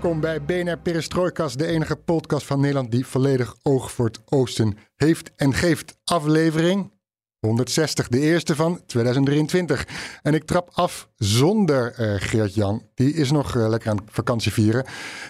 Welkom bij BNR Perestrooikast, de enige podcast van Nederland die volledig oog voor het oosten heeft en geeft. Aflevering 160, de eerste van 2023. En ik trap af zonder uh, Geert-Jan. Die is nog uh, lekker aan vakantie vieren.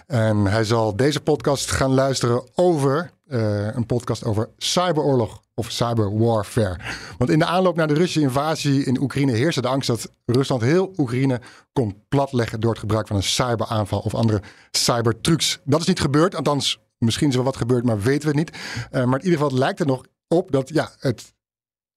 En hij zal deze podcast gaan luisteren over uh, een podcast over cyberoorlog of cyberwarfare. Want in de aanloop naar de Russische invasie in Oekraïne heerste de angst dat Rusland heel Oekraïne kon platleggen door het gebruik van een cyberaanval of andere cybertrucs. Dat is niet gebeurd, althans misschien is wel wat gebeurd, maar weten we het niet. Uh, maar in ieder geval lijkt er nog op dat ja, het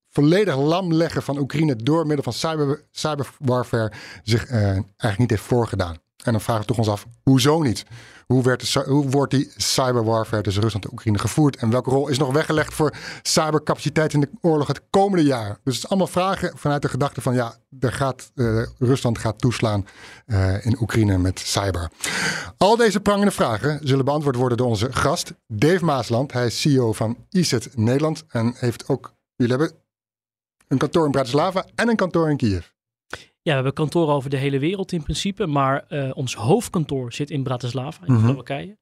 volledig lam leggen van Oekraïne door middel van cyber, cyberwarfare zich uh, eigenlijk niet heeft voorgedaan. En dan vragen we toch ons af, hoezo niet? Hoe, hoe wordt die cyberwarfare tussen Rusland en Oekraïne gevoerd? En welke rol is nog weggelegd voor cybercapaciteit in de oorlog het komende jaar? Dus het is allemaal vragen vanuit de gedachte van ja, er gaat, uh, Rusland gaat toeslaan uh, in Oekraïne met cyber. Al deze prangende vragen zullen beantwoord worden door onze gast Dave Maasland. Hij is CEO van ISET Nederland en heeft ook, jullie hebben een kantoor in Bratislava en een kantoor in Kiev. Ja, we hebben kantoren over de hele wereld in principe, maar uh, ons hoofdkantoor zit in Bratislava, in Mhm. Slowakije.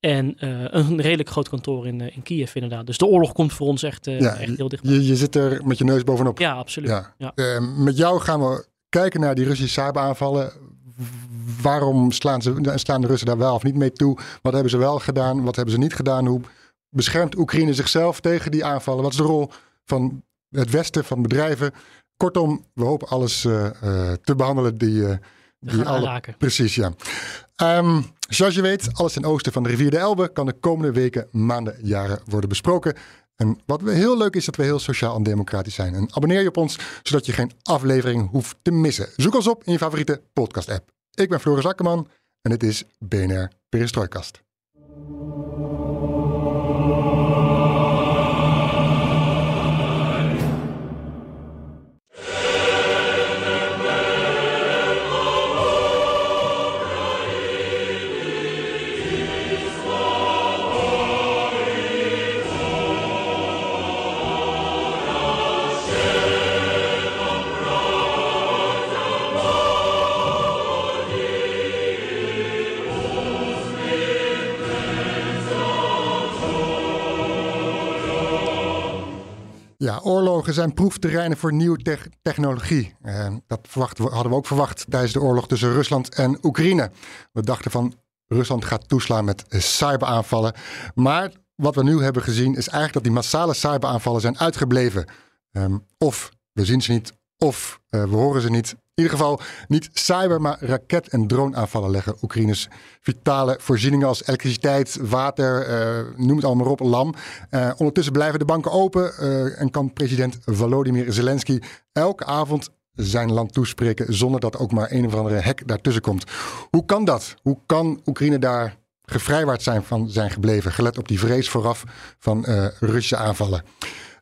En uh, een redelijk groot kantoor in, uh, in Kiev inderdaad. Dus de oorlog komt voor ons echt, ja, echt heel dichtbij. Je, je zit er met je neus bovenop. Ja, absoluut. Ja. Ja. met jou gaan we kijken naar die Russische cyberaanvallen. Waarom slaan, ze, slaan de Russen daar wel of niet mee toe? Wat hebben ze wel gedaan? Wat hebben ze niet gedaan? Hoe beschermt Oekraïne zichzelf tegen die aanvallen? Wat is de rol van het Westen, van bedrijven? Kortom, we hopen alles uh, uh, te behandelen die, uh, die alle... Raken. Precies, ja. Um, zoals je weet, alles ten oosten van de rivier de Elbe kan de komende weken, maanden, jaren worden besproken. En wat heel leuk is, dat we heel sociaal en democratisch zijn. En abonneer je op ons, zodat je geen aflevering hoeft te missen. Zoek ons op in je favoriete podcast-app. Ik ben Floris Akkerman en dit is BNR Perestrooikast. Ja, oorlogen zijn proefterreinen voor nieuwe te technologie. Uh, dat verwacht, hadden we ook verwacht tijdens de oorlog tussen Rusland en Oekraïne. We dachten van Rusland gaat toeslaan met cyberaanvallen. Maar wat we nu hebben gezien is eigenlijk dat die massale cyberaanvallen zijn uitgebleven. Um, of we zien ze niet, of uh, we horen ze niet. In ieder geval niet cyber, maar raket- en droneaanvallen leggen Oekraïnes vitale voorzieningen als elektriciteit, water, uh, noem het allemaal op, lam. Uh, ondertussen blijven de banken open uh, en kan president Volodymyr Zelensky elke avond zijn land toespreken zonder dat ook maar een of andere hek daartussen komt. Hoe kan dat? Hoe kan Oekraïne daar gevrijwaard zijn van zijn gebleven, gelet op die vrees vooraf van Russische aanvallen?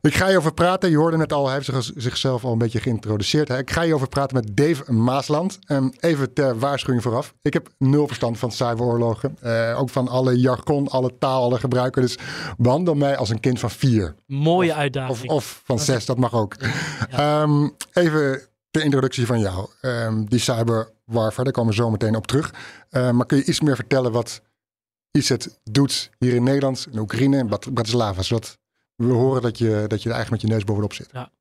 Ik ga je over praten. Je hoorde net al, hij heeft zichzelf al een beetje geïntroduceerd. Ik ga je over praten met Dave Maasland. Um, even ter waarschuwing vooraf. Ik heb nul verstand van cyberoorlogen. Uh, ook van alle jargon, alle taal, alle gebruiken. Dus behandel mij als een kind van vier. Mooie of, uitdaging. Of, of van zes, dat mag ook. Ja. Um, even de introductie van jou. Um, die cyberwarfare, daar komen we zo meteen op terug. Uh, maar kun je iets meer vertellen wat ISET doet hier in Nederland, in Oekraïne, in Bratislava, zodat we horen dat je, dat je er eigenlijk met je neus bovenop zit. Ja.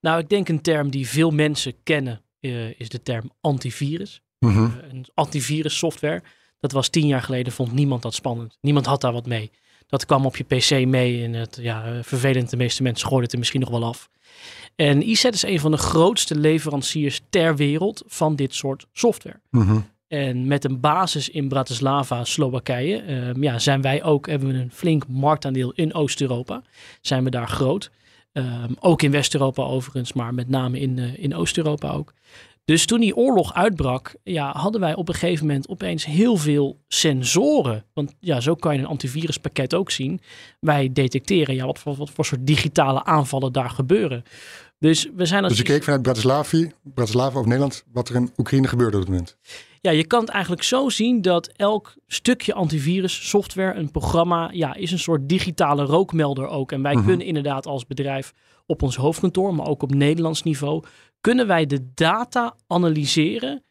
Nou, ik denk een term die veel mensen kennen uh, is de term antivirus. Mm -hmm. uh, een antivirus software. Dat was tien jaar geleden, vond niemand dat spannend. Niemand had daar wat mee. Dat kwam op je pc mee en het, ja, vervelend, de meeste mensen gooiden het er misschien nog wel af. En ISET is een van de grootste leveranciers ter wereld van dit soort software. Mm -hmm. En met een basis in Bratislava, Slowakije, uh, ja, zijn wij ook, hebben we een flink marktaandeel in Oost-Europa. Zijn we daar groot. Um, ook in West-Europa overigens, maar met name in, uh, in Oost-Europa ook. Dus toen die oorlog uitbrak, ja, hadden wij op een gegeven moment opeens heel veel sensoren. Want ja, zo kan je een antiviruspakket ook zien. Wij detecteren ja, wat, voor, voor soort digitale aanvallen daar gebeuren. Dus we zijn als Dus je keek vanuit Bratislavi, Bratislava of Nederland wat er in Oekraïne gebeurde op het moment. Ja, je kan het eigenlijk zo zien dat elk stukje antivirus, software, een programma, ja, is een soort digitale rookmelder ook. En wij Mhm. kunnen inderdaad als bedrijf op ons hoofdkantoor, maar ook op Nederlands niveau, kunnen wij de data analyseren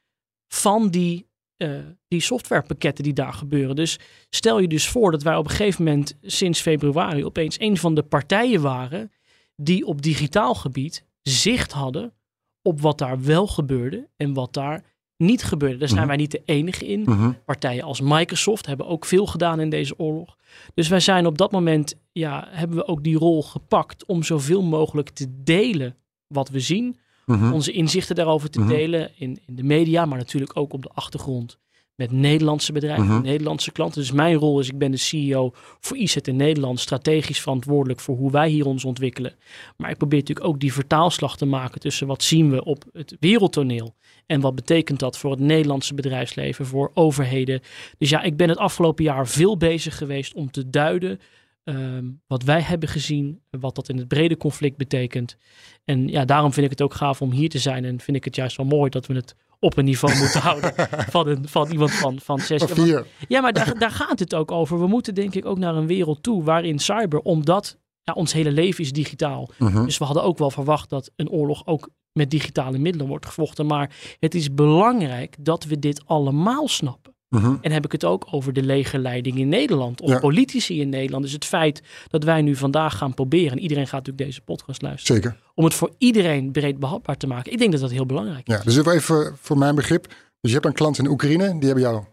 van die, eh, die softwarepakketten die daar gebeuren. Dus stel je dus voor dat wij op een gegeven moment sinds februari opeens een van de partijen waren die op digitaal gebied zicht hadden op wat daar wel gebeurde en wat daar niet gebeurde. Daar zijn Mhm. wij niet de enige in. Mhm. Partijen als Microsoft hebben ook veel gedaan in deze oorlog. Dus wij zijn op dat moment, ja, hebben we ook die rol gepakt om zoveel mogelijk te delen wat we zien. Mhm. Onze inzichten daarover te delen in, in de media, maar natuurlijk ook op de achtergrond met Nederlandse bedrijven, Mhm. Nederlandse klanten. Dus mijn rol is, ik ben de CEO voor IZET in Nederland, strategisch verantwoordelijk voor hoe wij hier ons ontwikkelen. Maar ik probeer natuurlijk ook die vertaalslag te maken tussen wat zien we op het wereldtoneel en wat betekent dat voor het Nederlandse bedrijfsleven, voor overheden. Dus ja, ik ben het afgelopen jaar veel bezig geweest om te duiden ehm, wat wij hebben gezien, wat dat in het brede conflict betekent. En ja, daarom vind ik het ook gaaf om hier te zijn en vind ik het juist wel mooi dat we het op een niveau moeten houden van, een, van iemand van, van zes Of vier. ja, maar daar, daar gaat het ook over. We moeten denk ik ook naar een wereld toe waarin cyber, omdat ja, ons hele leven is digitaal. Mhm. Dus we hadden ook wel verwacht dat een oorlog ook met digitale middelen wordt gevochten. Maar het is belangrijk dat we dit allemaal snappen. Mhm. En heb ik het ook over de legerleiding in Nederland of Ja. politici in Nederland. Dus het feit dat wij nu vandaag gaan proberen, en iedereen gaat natuurlijk deze podcast luisteren, Zeker. om het voor iedereen breed behapbaar te maken. Ik denk dat dat heel belangrijk is. Ja, dus even voor mijn begrip. Dus je hebt een klant in Oekraïne, die hebben jou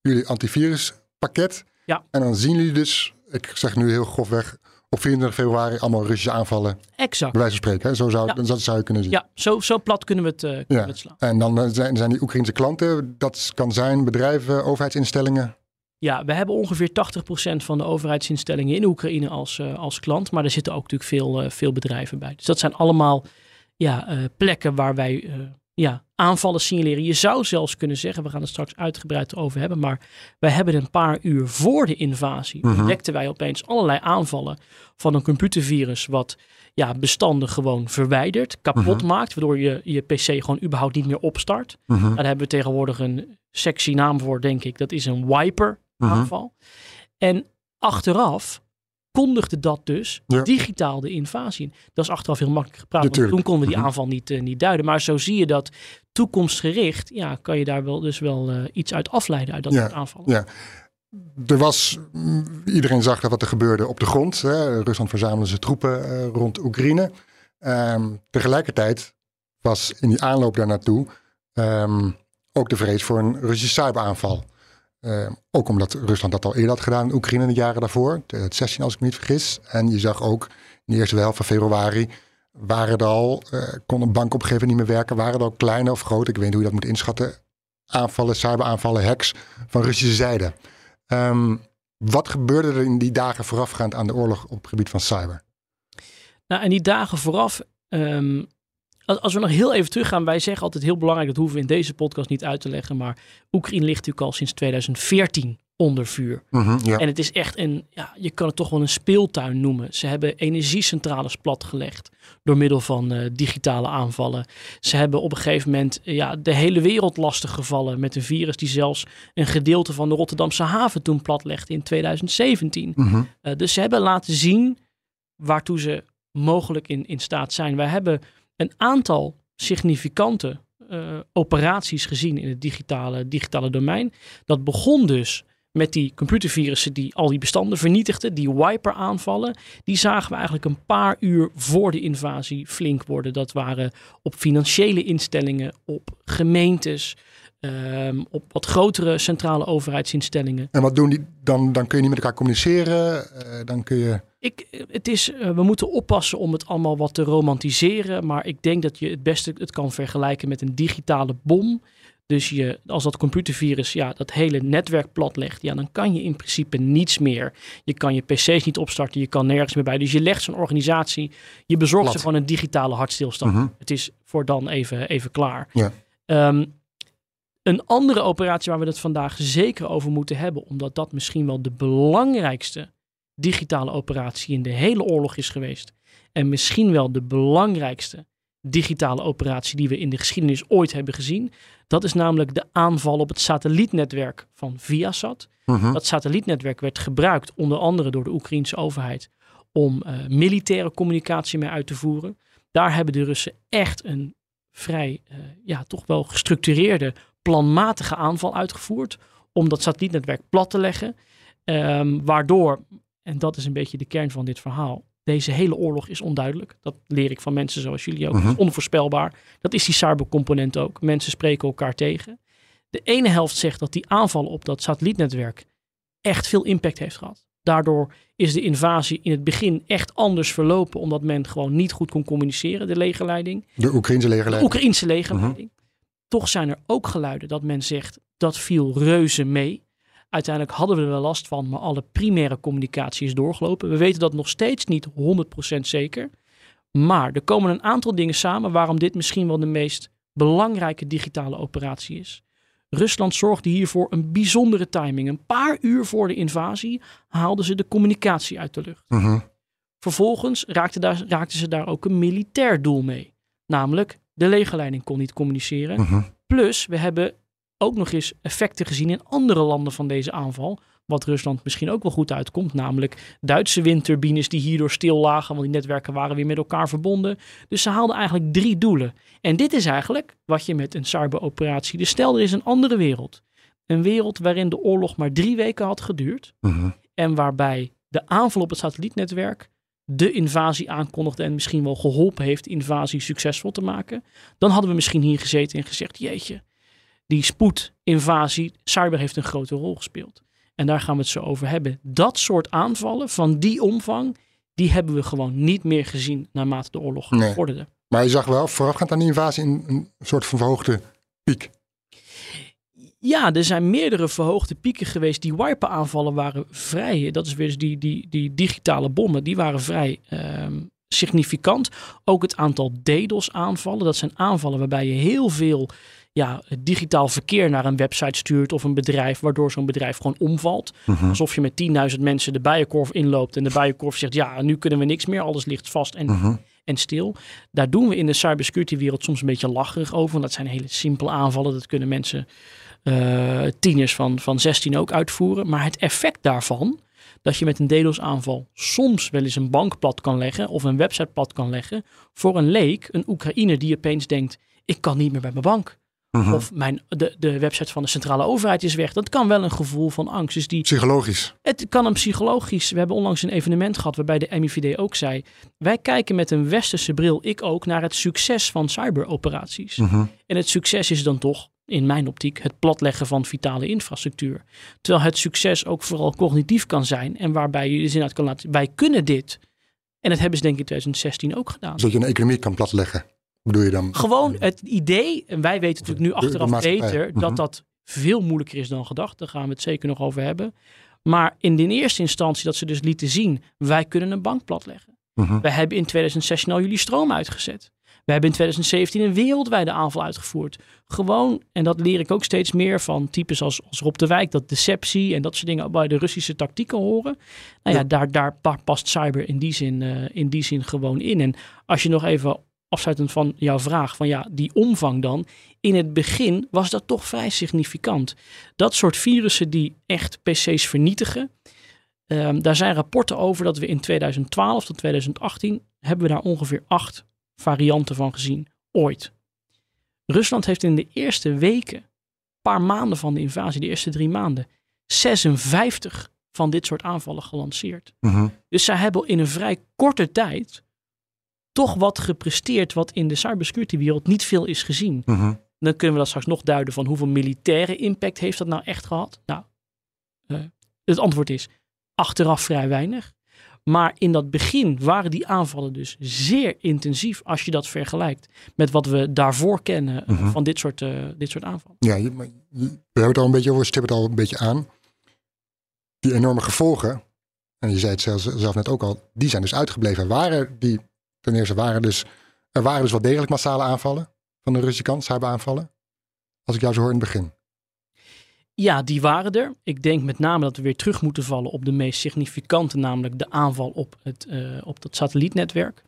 jullie antiviruspakket. Ja. En dan zien jullie dus, ik zeg nu heel grofweg, op 24 februari allemaal Russische aanvallen. Exact. Bij wijze van spreken. Hè? Zo, zou, Ja. dat zou je kunnen zien. Ja, zo, zo plat kunnen we het, eh, kunnen Ja. we het slaan. En dan eh, zijn, zijn die Oekraïnse klanten, dat kan zijn bedrijven, overheidsinstellingen. Ja, we hebben ongeveer 80% van de overheidsinstellingen in Oekraïne als, eh, als klant. Maar er zitten ook natuurlijk veel, veel bedrijven bij. Dus dat zijn allemaal ja, plekken waar wij ja, aanvallen signaleren. Je zou zelfs kunnen zeggen, we gaan het straks uitgebreid over hebben. Maar wij hebben een paar uur voor de invasie Mhm. ontdekten wij opeens allerlei aanvallen van een computervirus. Wat ja, bestanden gewoon verwijdert, kapot Mhm. maakt. Waardoor je je PC gewoon überhaupt niet meer opstart. Mhm. Daar hebben we tegenwoordig een sexy naam voor, denk ik. Dat is een wiper Mhm. aanval. En achteraf kondigde dat dus Ja. digitaal de invasie in. Dat is achteraf heel makkelijk gepraat, want Natuurlijk. toen konden we die Mhm. aanval niet, eh, niet duiden. Maar zo zie je dat toekomstgericht, ja, kan je daar wel dus wel eh, iets uit afleiden uit dat Ja, soort aanvallen. ja. Er was, mm, iedereen zag wat er gebeurde op de grond. Hè. Rusland verzamelde zijn troepen eh, rond Oekraïne. Ehm, tegelijkertijd was in die aanloop daar naartoe ehm, ook de vrees voor een Russische cyberaanval. Ehm, ook omdat Rusland dat al eerder had gedaan in Oekraïne de jaren daarvoor, 2016 als ik me niet vergis. En je zag ook in de eerste helft van februari waren er al, eh, kon een bank op niet meer werken, waren er al kleine of grote, ik weet niet hoe je dat moet inschatten, aanvallen, cyberaanvallen, hacks van Russische zijde. Ehm, wat gebeurde er in die dagen voorafgaand aan de oorlog op het gebied van cyber? Nou, en die dagen vooraf, ehm, als, we nog heel even teruggaan, wij zeggen altijd heel belangrijk, dat hoeven we in deze podcast niet uit te leggen, maar Oekraïne ligt natuurlijk al sinds 2014 onder vuur. Mhm, ja. En het is echt een, ja, je kan het toch wel een speeltuin noemen. Ze hebben energiecentrales platgelegd door middel van eh, digitale aanvallen. Ze hebben op een gegeven moment eh, ja, de hele wereld lastig gevallen met een virus die zelfs een gedeelte van de Rotterdamse haven toen platlegde in 2017. Mhm, Eh, dus ze hebben laten zien waartoe ze mogelijk in, in staat zijn. Wij hebben een aantal significante eh, operaties gezien in het digitale, digitale domein. Dat begon dus met die computervirussen die al die bestanden vernietigden, die wiper aanvallen. Die zagen we eigenlijk een paar uur voor de invasie flink worden. Dat waren op financiële instellingen, op gemeentes, ehm, op wat grotere centrale overheidsinstellingen. En wat doen die? Dan, dan kun je niet met elkaar communiceren. eh, dan kun je. Ik, het is, eh, we moeten oppassen om het allemaal wat te romantiseren. Maar ik denk dat je het beste het kan vergelijken met een digitale bom. Dus je, als dat computervirus ja, dat hele netwerk platlegt, ja, dan kan je in principe niets meer. Je kan je PC's niet opstarten, je kan nergens meer bij. Dus je legt zo'n organisatie, je bezorgt Plat. ze gewoon een digitale hartstilstand. Mhm. Het is voor dan even, even klaar. Ja. Ehm, een andere operatie waar we het vandaag zeker over moeten hebben, omdat dat misschien wel de belangrijkste digitale operatie in de hele oorlog is geweest. En misschien wel de belangrijkste digitale operatie die we in de geschiedenis ooit hebben gezien. Dat is namelijk de aanval op het satellietnetwerk van Viasat. Mhm. Dat satellietnetwerk werd gebruikt onder andere door de Oekraïnse overheid om eh, militaire communicatie mee uit te voeren. Daar hebben de Russen echt een vrij, eh, ja, toch wel gestructureerde, planmatige aanval uitgevoerd om dat satellietnetwerk plat te leggen. Ehm, waardoor, en dat is een beetje de kern van dit verhaal, deze hele oorlog is onduidelijk. Dat leer ik van mensen zoals jullie ook. Mhm. Onvoorspelbaar. Dat is die cybercomponent ook. Mensen spreken elkaar tegen. De ene helft zegt dat die aanval op dat satellietnetwerk echt veel impact heeft gehad. Daardoor is de invasie in het begin echt anders verlopen, omdat men gewoon niet goed kon communiceren, de legerleiding. De Oekraïnse De legerleiding. Oekraïnse legerleiding. Toch zijn er ook geluiden dat men zegt dat viel reuze mee. Uiteindelijk hadden we er wel last van, maar alle primaire communicatie is doorgelopen. We weten dat nog steeds niet 100% zeker. Maar er komen een aantal dingen samen waarom dit misschien wel de meest belangrijke digitale operatie is. Rusland zorgde hiervoor een bijzondere timing. Een paar uur voor de invasie haalden ze de communicatie uit de lucht. Mhm. Vervolgens raakten, daar, raakten ze daar ook een militair doel mee. Namelijk, de legerleiding kon niet communiceren. Mhm. Plus, we hebben ook nog eens effecten gezien in andere landen van deze aanval. Wat Rusland misschien ook wel goed uitkomt. Namelijk Duitse windturbines die hierdoor stil lagen. Want die netwerken waren weer met elkaar verbonden. Dus ze haalden eigenlijk drie doelen. En dit is eigenlijk wat je met een cyberoperatie... Dus stel er is een andere wereld. Een wereld waarin de oorlog maar drie weken had geduurd. Mhm. En waarbij de aanval op het satellietnetwerk de invasie aankondigde en misschien wel geholpen heeft invasie succesvol te maken. Dan hadden we misschien hier gezeten en gezegd, jeetje, die spoedinvasie, cyber heeft een grote rol gespeeld. En daar gaan we het zo over hebben. Dat soort aanvallen van die omvang, die hebben we gewoon niet meer gezien naarmate de oorlog Nee. vorderde. Maar je zag wel voorafgaand aan die invasie een, een soort van verhoogde piek. Ja, er zijn meerdere verhoogde pieken geweest. Die wiper-aanvallen waren vrij. Dat is weer dus die, die, die digitale bommen. Die waren vrij ehm, significant. Ook het aantal DDoS-aanvallen. Dat zijn aanvallen waarbij je heel veel ja, digitaal verkeer naar een website stuurt of een bedrijf. Waardoor zo'n bedrijf gewoon omvalt. Mhm. Alsof je met 10.000 mensen de bijenkorf inloopt. En de bijenkorf zegt, ja, nu kunnen we niks meer. Alles ligt vast en Mhm. en stil. Daar doen we in de cybersecurity wereld soms een beetje lacherig over. Want dat zijn hele simpele aanvallen. Dat kunnen mensen, eh, tieners van, van 16 ook uitvoeren. Maar het effect daarvan, dat je met een DDoS aanval soms wel eens een bank plat kan leggen. Of een website plat kan leggen. Voor een leek, een Oekraïner die opeens denkt, ik kan niet meer bij mijn bank. Mhm. Of mijn, de, de website van de centrale overheid is weg. Dat kan wel een gevoel van angst. Dus die, Psychologisch. het kan een psychologisch. We hebben onlangs een evenement gehad waarbij de MIVD ook zei. Wij kijken met een westerse bril, ik ook, naar het succes van cyberoperaties. Mhm. En het succes is dan toch, in mijn optiek, het platleggen van vitale infrastructuur. Terwijl het succes ook vooral cognitief kan zijn. En waarbij je zin uit kan laten, wij kunnen dit. En dat hebben ze denk ik in 2016 ook gedaan. Zodat je een economie kan platleggen. Bedoel je dan? Gewoon het idee, en wij weten natuurlijk nu achteraf beter, Mhm. dat dat veel moeilijker is dan gedacht. Daar gaan we het zeker nog over hebben. Maar in de eerste instantie dat ze dus lieten zien, wij kunnen een bank platleggen. Mhm. Wij hebben in 2016 al jullie stroom uitgezet. We hebben in 2017 een wereldwijde aanval uitgevoerd. Gewoon, en dat leer ik ook steeds meer van types als, als Rob de Wijk, dat deceptie en dat soort dingen bij de Russische tactieken horen. Nou ja, Ja. daar, daar pa- past cyber in die, zin, eh, in die zin gewoon in. En als je nog even afsluitend van jouw vraag, van ja, die omvang dan. In het begin was dat toch vrij significant. Dat soort virussen die echt PC's vernietigen. ehm, daar zijn rapporten over dat we in 2012 tot 2018 hebben we daar ongeveer acht varianten van gezien. Ooit. Rusland heeft in de eerste weken, paar maanden van de invasie, de eerste drie maanden, 56 van dit soort aanvallen gelanceerd. Mhm. Dus zij hebben in een vrij korte tijd toch wat gepresteerd wat in de cybersecurity wereld niet veel is gezien. Mhm. Dan kunnen we dat straks nog duiden van hoeveel militaire impact heeft dat nou echt gehad? Nou, eh, het antwoord is achteraf vrij weinig. Maar in dat begin waren die aanvallen dus zeer intensief als je dat vergelijkt met wat we daarvoor kennen uh, van dit soort, uh, dit soort aanvallen. Ja, je, we hebben het al een beetje over, stippen het al een beetje aan. Die enorme gevolgen, en je zei het zelf, zelf net ook al, die zijn dus uitgebleven. Waren die, ten eerste waren dus, er waren dus wel degelijk massale aanvallen van de Russische kant, cyberaanvallen. Als ik jou zo hoor in het begin. Ja, die waren er. Ik denk met name dat we weer terug moeten vallen op de meest significante, namelijk de aanval op, het, uh, op dat satellietnetwerk.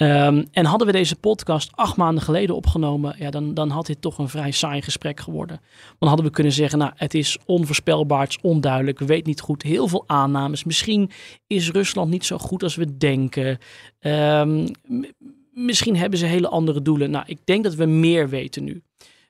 Um, en hadden we deze podcast acht maanden geleden opgenomen, ja, dan, dan had dit toch een vrij saai gesprek geworden. Dan hadden we kunnen zeggen, nou, het is onvoorspelbaar, het is onduidelijk, we weten niet goed, heel veel aannames. Misschien is Rusland niet zo goed als we denken. Um, misschien hebben ze hele andere doelen. Nou, ik denk dat we meer weten nu.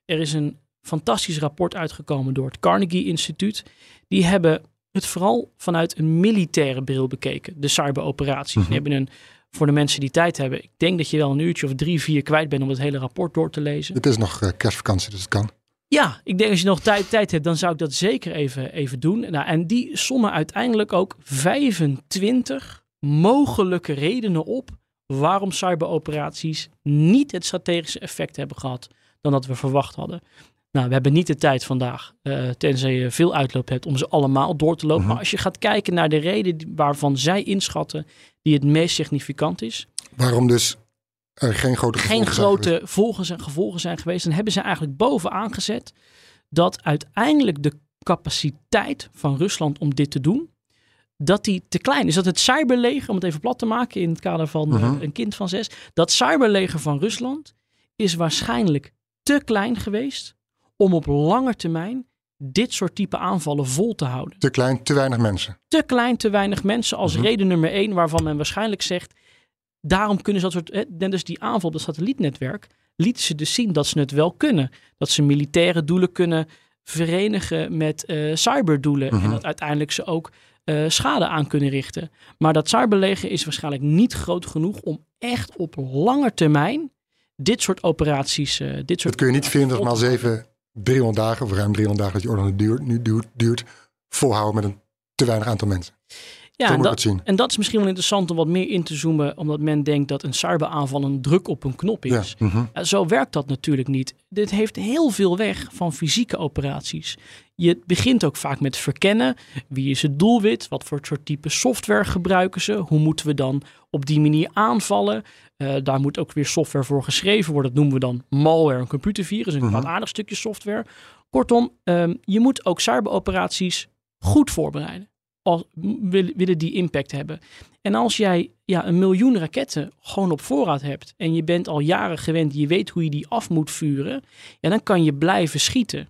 Er is een fantastisch rapport uitgekomen door het Carnegie Instituut. Die hebben het vooral vanuit een militaire bril bekeken, de cyberoperaties. Die hebben een, voor de mensen die tijd hebben, ik denk dat je wel een uurtje of drie, vier kwijt bent om het hele rapport door te lezen. Het is nog uh, kerstvakantie, dus het kan. Ja, ik denk als je nog tijd, tijd hebt, dan zou ik dat zeker even, even doen. Nou, en die sommen uiteindelijk ook 25 mogelijke redenen op waarom cyberoperaties niet het strategische effect hebben gehad dan dat we verwacht hadden. Nou, we hebben niet de tijd vandaag, uh, tenzij je veel uitloop hebt, om ze allemaal door te lopen. Mm -hmm. Maar als je gaat kijken naar de reden waarvan zij inschatten die het meest significant is. Waarom dus er geen grote geen grote volgen zijn, gevolgen zijn geweest, dan hebben ze eigenlijk bovenaan gezet dat uiteindelijk de capaciteit van Rusland om dit te doen, dat die te klein is. Dat het cyberleger, om het even plat te maken in het kader van -hmm. uh, een kind van zes, dat cyberleger van Rusland is waarschijnlijk te klein geweest om op lange termijn dit soort type aanvallen vol te houden. Te klein, te weinig mensen. Te klein, te weinig mensen als mm -hmm. reden nummer één waarvan men waarschijnlijk zegt, daarom kunnen ze dat soort, net dus die aanval op het satellietnetwerk, lieten ze dus zien dat ze het wel kunnen. Dat ze militaire doelen kunnen verenigen met uh, cyberdoelen mm -hmm. en dat uiteindelijk ze ook uh, schade aan kunnen richten. Maar dat cyberleger is waarschijnlijk niet groot genoeg om echt op lange termijn dit soort operaties. Uh, dit soort dat kun je niet 24 maal 7, 300 dagen of ruim 300 dagen dat die oorlog duurt, nu duurt, duurt, volhouden met een te weinig aantal mensen. Ja, en dat, en dat is misschien wel interessant om wat meer in te zoomen, omdat men denkt dat een cyberaanval een druk op een knop is. Ja, -hmm. uh, zo werkt dat natuurlijk niet. Dit heeft heel veel weg van fysieke operaties. Je begint ook vaak met verkennen. Wie is het doelwit? Wat voor soort type software gebruiken ze? Hoe moeten we dan op die manier aanvallen? Uh, daar moet ook weer software voor geschreven worden. Dat noemen we dan malware, een computervirus, een mm -hmm. aardig stukje software. Kortom, um, je moet ook cyberoperaties goed voorbereiden. Als, willen die impact hebben. En als jij ja, een miljoen raketten gewoon op voorraad hebt en je bent al jaren gewend, je weet hoe je die af moet vuren, ja, dan kan je blijven schieten.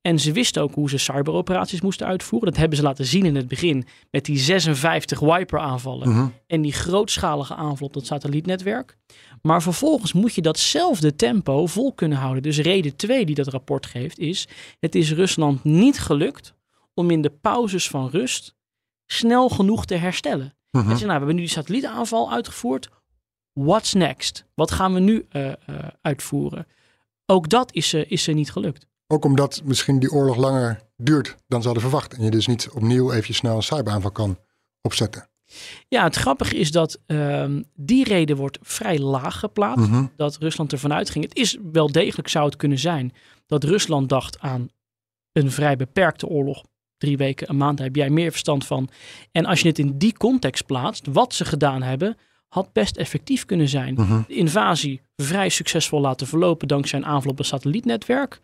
En ze wisten ook hoe ze cyberoperaties moesten uitvoeren. Dat hebben ze laten zien in het begin met die 56 wiper-aanvallen Mhm. en die grootschalige aanval op dat satellietnetwerk. Maar vervolgens moet je datzelfde tempo vol kunnen houden. Dus reden 2 die dat rapport geeft is: het is Rusland niet gelukt om in de pauzes van rust snel genoeg te herstellen. Mhm. Ze, nou, we hebben nu die satellietaanval uitgevoerd. What's next? Wat gaan we nu uh, uh, uitvoeren? Ook dat is, uh, is er niet gelukt. Ook omdat misschien die oorlog langer duurt dan ze hadden verwacht. En je dus niet opnieuw even snel een cyberaanval kan opzetten. Ja, het grappige is dat um, die reden wordt vrij laag geplaatst. Mhm. Dat Rusland ervan uitging. Het is wel degelijk zou het kunnen zijn dat Rusland dacht aan een vrij beperkte oorlog. Drie weken, een maand, heb jij meer verstand van. En als je het in die context plaatst, wat ze gedaan hebben, had best effectief kunnen zijn. Mhm. De invasie vrij succesvol laten verlopen dankzij een aanval op een satellietnetwerk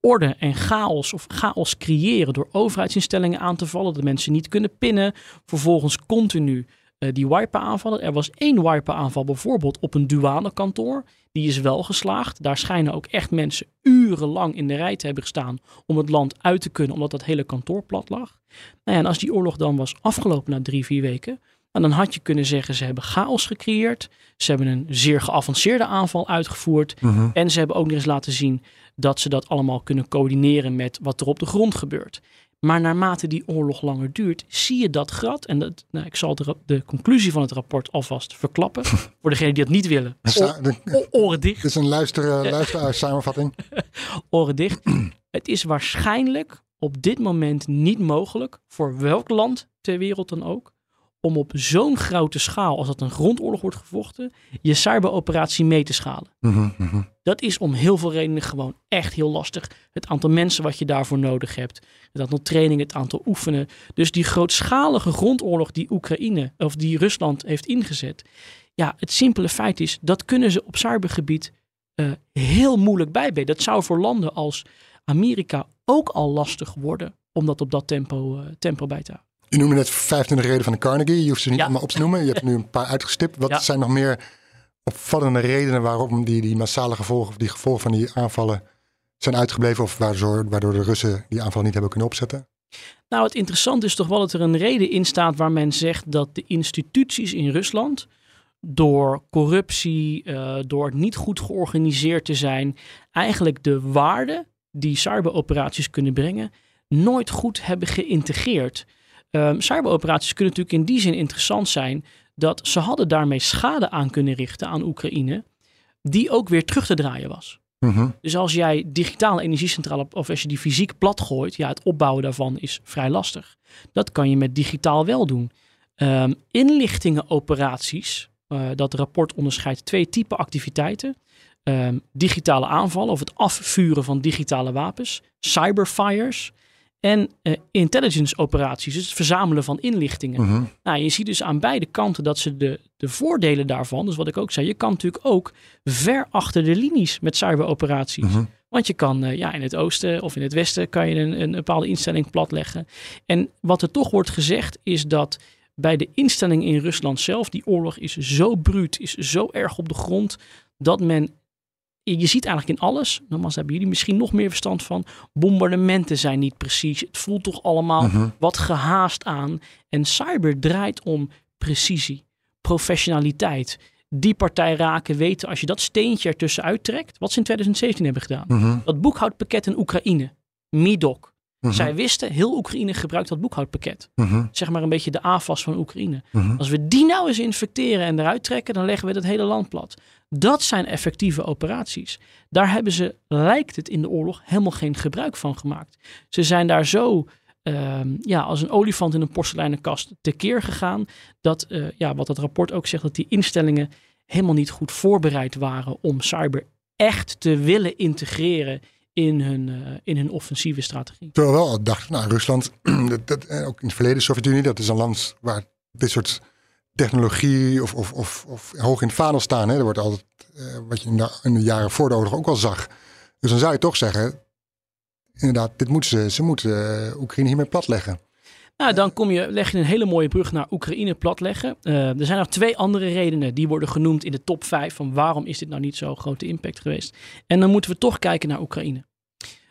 orde en chaos of chaos creëren door overheidsinstellingen aan te vallen, dat mensen niet kunnen pinnen. Vervolgens continu uh, die wiper aanvallen. Er was één wiper aanval bijvoorbeeld op een douanekantoor. Die is wel geslaagd. Daar schijnen ook echt mensen urenlang in de rij te hebben gestaan om het land uit te kunnen, omdat dat hele kantoor plat lag. Nou ja, en als die oorlog dan was afgelopen na drie, vier weken, en dan had je kunnen zeggen, ze hebben chaos gecreëerd. Ze hebben een zeer geavanceerde aanval uitgevoerd. -hmm. En ze hebben ook nog eens laten zien dat ze dat allemaal kunnen coördineren met wat er op de grond gebeurt. Maar naarmate die oorlog langer duurt, zie je dat gat. En dat, nou, ik zal de, de, conclusie van het rapport alvast verklappen. voor degenen die dat niet willen. O, oren dicht. Dit is een luister, uh, luisteraar samenvatting. oren dicht. het is waarschijnlijk op dit moment niet mogelijk voor welk land ter wereld dan ook om op zo'n grote schaal, als dat een grondoorlog wordt gevochten, je cyberoperatie mee te schalen. Mhm. Dat is om heel veel redenen gewoon echt heel lastig. Het aantal mensen wat je daarvoor nodig hebt. Het aantal trainingen, het aantal oefenen. Dus die grootschalige grondoorlog die Oekraïne of die Rusland heeft ingezet. Ja, het simpele feit is, dat kunnen ze op cybergebied eh, heel moeilijk bijbenen. Dat zou voor landen als Amerika ook al lastig worden om dat op dat tempo, eh, tempo bij te houden. Je noemde net 25 reden van de Carnegie. Je hoeft ze niet Ja. allemaal op te noemen. Je hebt er nu een paar uitgestipt. Wat Ja. zijn nog meer opvallende redenen waarom die, die massale gevolgen, of die gevolgen van die aanvallen zijn uitgebleven? Of waardoor, waardoor de Russen die aanval niet hebben kunnen opzetten? Nou, het interessante is toch wel dat er een reden in staat waar men zegt dat de instituties in Rusland door corruptie, eh, door het niet goed georganiseerd te zijn, eigenlijk de waarde die cyberoperaties kunnen brengen, nooit goed hebben geïntegreerd. Ehm cyberoperaties kunnen natuurlijk in die zin interessant zijn dat ze hadden daarmee schade aan kunnen richten aan Oekraïne, die ook weer terug te draaien was. Mhm. Dus als jij digitale energiecentrale, of als je die fysiek plat gooit, ja, het opbouwen daarvan is vrij lastig. Dat kan je met digitaal wel doen. Ehm, inlichtingenoperaties, eh, dat rapport onderscheidt twee typen activiteiten. Ehm, digitale aanvallen of het afvuren van digitale wapens, cyberfires en eh, intelligence operaties, dus het verzamelen van inlichtingen. Mhm. Nou, je ziet dus aan beide kanten dat ze de, de voordelen daarvan, dus wat ik ook zei, je kan natuurlijk ook ver achter de linies met cyberoperaties. Mhm. Want je kan eh, ja, in het oosten of in het westen kan je een, een bepaalde instelling platleggen. En wat er toch wordt gezegd is dat bij de instelling in Rusland zelf, die oorlog is zo bruut, is zo erg op de grond, dat men, je ziet eigenlijk in alles, nogmaals hebben jullie misschien nog meer verstand van, bombardementen zijn niet precies. Het voelt toch allemaal Mhm. wat gehaast aan. En cyber draait om precisie, professionaliteit. Die partij raken, weten als je dat steentje ertussen uittrekt, wat ze in 2017 hebben gedaan. Mhm. Dat boekhoudpakket in Oekraïne, MIDOC. Mhm. Zij wisten, heel Oekraïne gebruikt dat boekhoudpakket. Zeg maar een beetje de AFAS van Oekraïne. Als we die nou eens infecteren en eruit trekken, dan leggen we het hele land plat. Dat zijn effectieve operaties. Daar hebben ze, lijkt het in de oorlog, helemaal geen gebruik van gemaakt. Ze zijn daar zo ehm, ja, als een olifant in een porseleinen kast tekeer gegaan. Dat, eh, ja, wat dat rapport ook zegt, dat die instellingen helemaal niet goed voorbereid waren om cyber echt te willen integreren in hun, eh, in hun offensieve strategie. Terwijl we wel dacht, nou Rusland, dat, eh, ook in het verleden Sovjet-Unie, dat is een land waar dit soort technologie of, of, of, of hoog in het vaandel staan. Hè. Er wordt altijd, eh, wat je in de, in de jaren voor de oorlog ook al zag. Dus dan zou je toch zeggen, inderdaad, dit moeten ze, ze moeten eh, Oekraïne hiermee platleggen. Nou, dan kom je, leg je een hele mooie brug naar Oekraïne platleggen. Eh, er zijn nog twee andere redenen die worden genoemd in de top 5 van waarom is dit nou niet zo'n grote impact geweest. En dan moeten we toch kijken naar Oekraïne.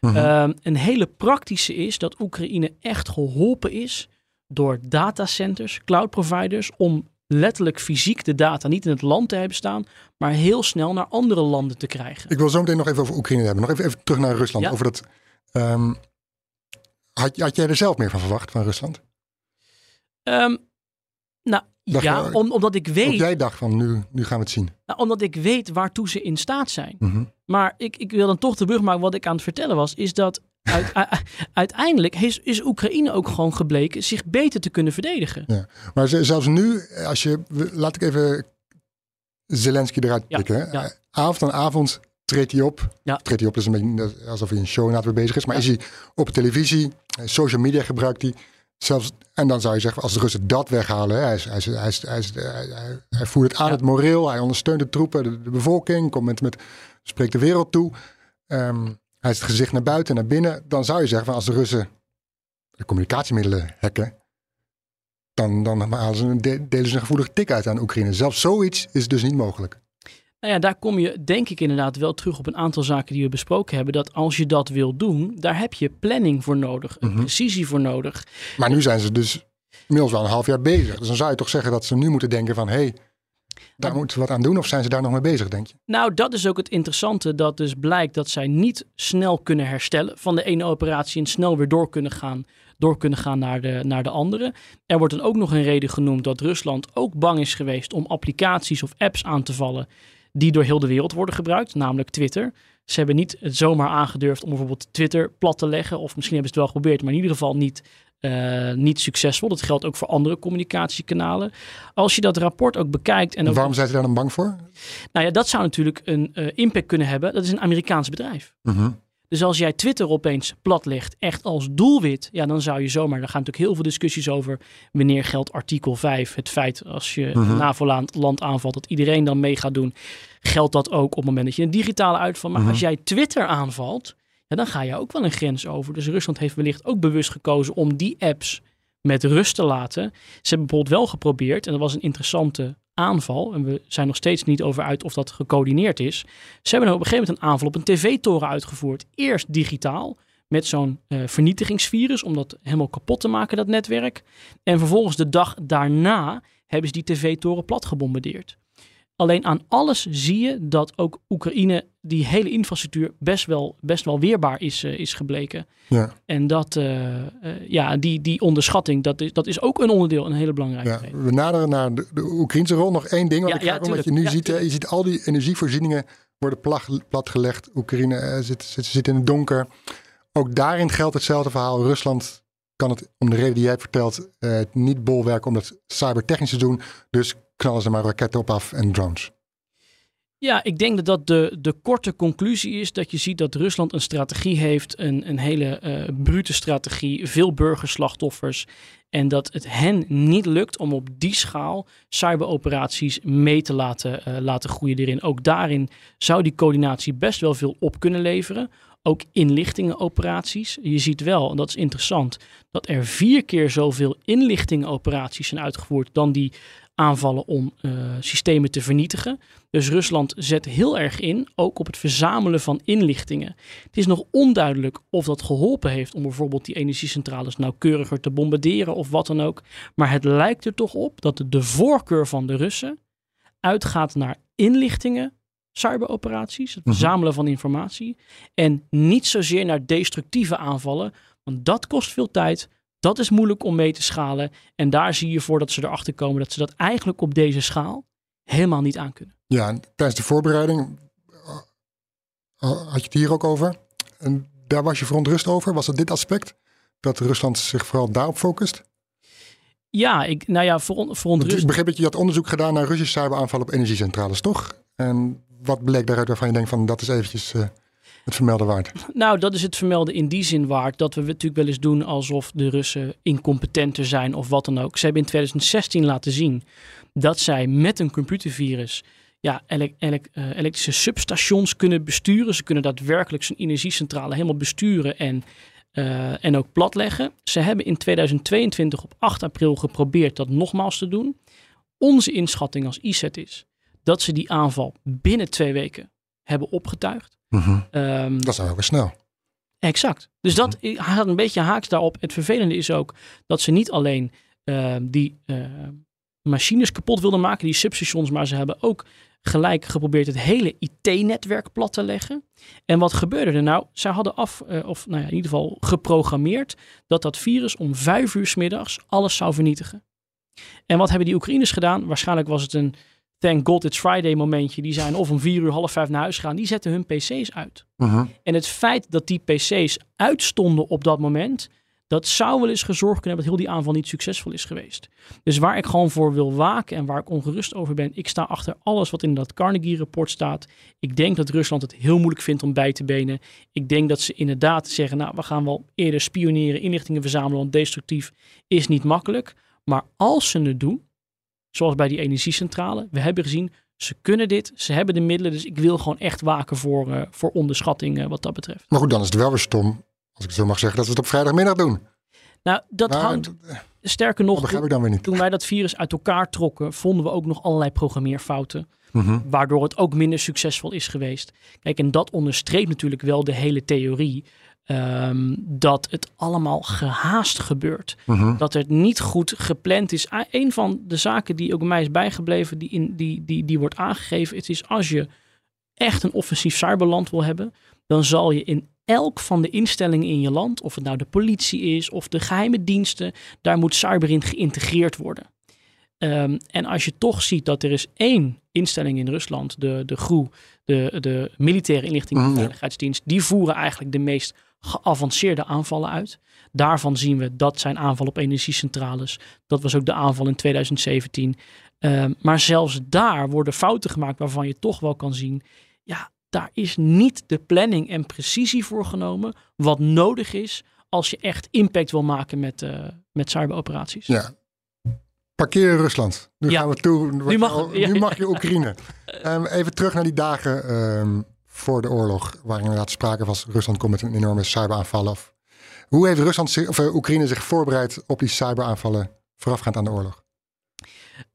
Mhm. Ehm, een hele praktische is dat Oekraïne echt geholpen is door datacenters, cloud providers, om letterlijk fysiek de data niet in het land te hebben staan, maar heel snel naar andere landen te krijgen. Ik wil zo meteen nog even over Oekraïne hebben. Nog even, even terug naar Rusland. Ja. Over dat, ehm, had, had jij er zelf meer van verwacht, van Rusland? Ehm, nou Dacht ja, je- om, omdat ik weet, jij dacht van, nu, nu gaan we het zien. nou, omdat ik weet waartoe ze in staat zijn. Mhm. Maar ik, ik wil dan toch de brug maken. Wat ik aan het vertellen was, is dat uiteindelijk is, is Oekraïne ook gewoon gebleken zich beter te kunnen verdedigen. Maar ze- zelfs nu, als je, laat ik even Zelensky eruit Ja, pikken. ja. Avond aan avond treedt hij op. Ja. Treedt hij op, is een beetje alsof hij een show inderdaad weer bezig is. Maar Ja. is hij op televisie, eh, social media gebruikt hij. Zelfs, en dan zou je zeggen, als de Russen dat weghalen, hè, hij, is, hij, hij, hij, hij, voert het aan Ja. het moreel, hij ondersteunt de troepen, de, de bevolking, komt met, met, spreekt de wereld toe. Ehm, hij is het gezicht naar buiten en naar binnen. Dan zou je zeggen, van als de Russen de communicatiemiddelen hacken, dan, dan halen ze een, de- delen ze een gevoelige tik uit aan Oekraïne. Zelfs zoiets is dus niet mogelijk. Nou ja, daar kom je denk ik inderdaad wel terug op een aantal zaken die we besproken hebben. Dat als je dat wil doen, daar heb je planning voor nodig, een Mhm. precisie voor nodig. Maar nu zijn ze dus inmiddels wel een half jaar bezig. Dus dan zou je toch zeggen dat ze nu moeten denken van... hé, hey, daar moeten we wat aan doen. Of zijn ze daar nog mee bezig, denk je? Nou, dat is ook het interessante. Dat dus blijkt dat zij niet snel kunnen herstellen van de ene operatie en snel weer door kunnen gaan, door kunnen gaan naar, de, naar de andere. Er wordt dan ook nog een reden genoemd dat Rusland ook bang is geweest om applicaties of apps aan te vallen die door heel de wereld worden gebruikt, namelijk Twitter. Ze hebben niet het zomaar aangedurfd om bijvoorbeeld Twitter plat te leggen. Of misschien hebben ze het wel geprobeerd, maar in ieder geval niet, uh, niet succesvol. Dat geldt ook voor andere communicatiekanalen. Als je dat rapport ook bekijkt. En ook Waarom zijn ze daar dan bang voor? Nou ja, dat zou natuurlijk een uh, impact kunnen hebben. Dat is een Amerikaans bedrijf. Mhm. Dus als jij Twitter opeens platlegt, echt als doelwit, ja, dan zou je zomaar, daar gaan natuurlijk heel veel discussies over wanneer geldt artikel 5, het feit als je Mhm. een NAVO-land aanvalt, dat iedereen dan mee gaat doen. Geldt dat ook op het moment dat je een digitale uitval, maar Mhm. als jij Twitter aanvalt, ja, dan ga je ook wel een grens over. Dus Rusland heeft wellicht ook bewust gekozen om die apps met rust te laten. Ze hebben bijvoorbeeld wel geprobeerd, en dat was een interessante aanval, en we zijn nog steeds niet over uit of dat gecoördineerd is. Ze hebben op een gegeven moment een aanval op een tv-toren uitgevoerd. Eerst digitaal, met zo'n eh, vernietigingsvirus, om dat helemaal kapot te maken, dat netwerk. En vervolgens de dag daarna hebben ze die tv-toren plat gebombardeerd. Alleen aan alles zie je dat ook Oekraïne, die hele infrastructuur, best wel, best wel weerbaar is, eh, is gebleken. Ja. En dat, eh, eh, ja, die, die onderschatting, dat is, dat is ook een onderdeel, een hele belangrijke. Ja, reden. we naderen naar de, de Oekraïnse rol. Nog één ding wat Ja, ik graag wil, wat je nu ziet. je ziet al die energievoorzieningen worden plag- platgelegd. Oekraïne zit, zit, zit in het donker. Ook daarin geldt hetzelfde verhaal. Rusland kan het, om de reden die jij eh, niet bolwerken om dat cybertechnisch te doen. Dus knallen ze maar raketten op af en drones. Ja, ik denk dat dat de, de korte conclusie is dat je ziet dat Rusland een strategie heeft, een, een hele eh brute strategie, veel burgerslachtoffers. En dat het hen niet lukt om op die schaal cyberoperaties mee te laten, eh, laten groeien erin. Ook daarin zou die coördinatie best wel veel op kunnen leveren. Ook inlichtingenoperaties. Je ziet wel, en dat is interessant, dat er vier keer zoveel inlichtingenoperaties zijn uitgevoerd dan die aanvallen om eh, systemen te vernietigen. Dus Rusland zet heel erg in, ook op het verzamelen van inlichtingen. Het is nog onduidelijk of dat geholpen heeft om bijvoorbeeld die energiecentrales nauwkeuriger te bombarderen of wat dan ook. Maar het lijkt er toch op dat de voorkeur van de Russen uitgaat naar inlichtingen, cyberoperaties, het Mhm. verzamelen van informatie. En niet zozeer naar destructieve aanvallen, want dat kost veel tijd. Dat is moeilijk om mee te schalen. En daar zie je voor dat ze erachter komen dat ze dat eigenlijk op deze schaal helemaal niet aan kunnen. Ja, en tijdens de voorbereiding eh, had je het hier ook over. En daar was je verontrust over. Was het dit aspect? Dat Rusland zich vooral daarop focust? Ja, ik, nou ja, voor, verontrust. ik begreep dat je had onderzoek gedaan naar Russische cyberaanvallen op energiecentrales, toch? En wat bleek daaruit waarvan je denkt van dat is eventjes eh, vermelden waard? Nou, dat is het vermelden in die zin waard dat we natuurlijk wel eens doen alsof de Russen incompetenter zijn of wat dan ook. Ze hebben in 2016 laten zien dat zij met een computervirus ja, eh, elektrische substations kunnen besturen. Ze kunnen daadwerkelijk zo'n energiecentrale helemaal besturen en, eh, en ook platleggen. Ze hebben in 2022 op 8 april geprobeerd dat nogmaals te doen. Onze inschatting als ISET is dat ze die aanval binnen twee weken hebben opgetuigd. Ehm, Dat is ook weer snel. Exact. Dus dat Mhm. gaat een beetje haaks daarop. Het vervelende is ook dat ze niet alleen eh, die eh, machines kapot wilden maken, die substations, maar ze hebben ook gelijk geprobeerd het hele IT-netwerk plat te leggen. En wat gebeurde er nou? Zij hadden af, eh, of nou ja, in ieder geval geprogrammeerd, dat dat virus om vijf uur 's middags alles zou vernietigen. En wat hebben die Oekraïners gedaan? Waarschijnlijk was het een thank God it's Friday momentje. Die zijn of om vier uur, half vijf naar huis gaan. Die zetten hun PC's uit. Mhm. En het feit dat die PC's uitstonden op dat moment, dat zou wel eens gezorgd kunnen hebben dat heel die aanval niet succesvol is geweest. Dus waar ik gewoon voor wil waken en waar ik ongerust over ben, ik sta achter alles wat in dat Carnegie-rapport staat. Ik denk dat Rusland het heel moeilijk vindt om bij te benen. Ik denk dat ze inderdaad zeggen, nou, we gaan wel eerder spioneren, inlichtingen verzamelen, want destructief is niet makkelijk. Maar als ze het doen, zoals bij die energiecentrale, we hebben gezien, ze kunnen dit, ze hebben de middelen, dus ik wil gewoon echt waken voor, eh, voor onderschatting eh, wat dat betreft. Maar goed, dan is het wel weer stom, als ik zo mag zeggen, dat we het op vrijdagmiddag doen. Nou, dat Maar, hangt, eh, sterker nog, begrijp ik dan weer niet. toen wij dat virus uit elkaar trokken, vonden we ook nog allerlei programmeerfouten. Mhm. waardoor het ook minder succesvol is geweest. Kijk, en dat onderstreept natuurlijk wel de hele theorie ehm, dat het allemaal gehaast gebeurt. Mhm. Dat het niet goed gepland is. Ah, Een van de zaken die ook mij is bijgebleven, die, in, die, die, die wordt aangegeven, het is als je echt een offensief cyberland wil hebben, dan zal je in elk van de instellingen in je land, of het nou de politie is of de geheime diensten, daar moet cyber in geïntegreerd worden. Ehm, en als je toch ziet dat er is één instellingen in Rusland, de, de GRU, de, de militaire inlichting en Mhm, ja. veiligheidsdienst, die voeren eigenlijk de meest geavanceerde aanvallen uit. Daarvan zien we dat zijn aanval op energiecentrales. Dat was ook de aanval in 2017. Ehm, maar zelfs daar worden fouten gemaakt waarvan je toch wel kan zien, ja, daar is niet de planning en precisie voor genomen wat nodig is als je echt impact wil maken met, eh, met cyberoperaties. Ja. Parkeer Rusland. Nu Ja. gaan we toe. Nu mag het, ja, nu mag je Oekraïne. Ehm, even terug naar die dagen ehm, voor de oorlog. Waar inderdaad sprake was. Rusland komt met een enorme cyberaanval af. Hoe heeft Rusland of, eh, Oekraïne zich voorbereid op die cyberaanvallen voorafgaand aan de oorlog?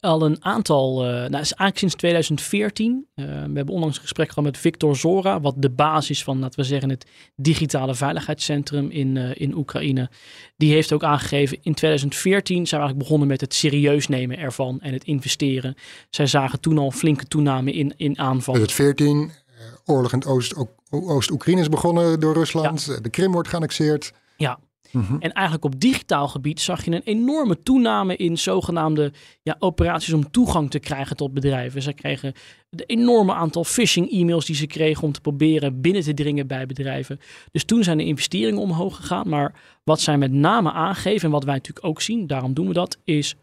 al een aantal, eh nou, eigenlijk sinds 2014. Eh, we hebben onlangs een gesprek gehad met Victor Zora, wat de basis van, laten we zeggen, het digitale veiligheidscentrum in, in Oekraïne. Die heeft ook aangegeven, in 2014 zijn we eigenlijk begonnen met het serieus nemen ervan en het investeren. Zij zagen toen al een flinke toename in, in aanvallen. 2014, eh, oorlog in het Oost- Oost-Oekraïne is begonnen door Rusland. Eh, De Krim wordt geannexeerd. Ja. Mhm. En eigenlijk op digitaal gebied zag je een enorme toename in zogenaamde ja, operaties om toegang te krijgen tot bedrijven. Zij kregen de enorme aantal phishing e-mails die ze kregen om te proberen binnen te dringen bij bedrijven. Dus toen zijn de investeringen omhoog gegaan. Maar wat zij met name aangeven en wat wij natuurlijk ook zien, daarom doen we dat, is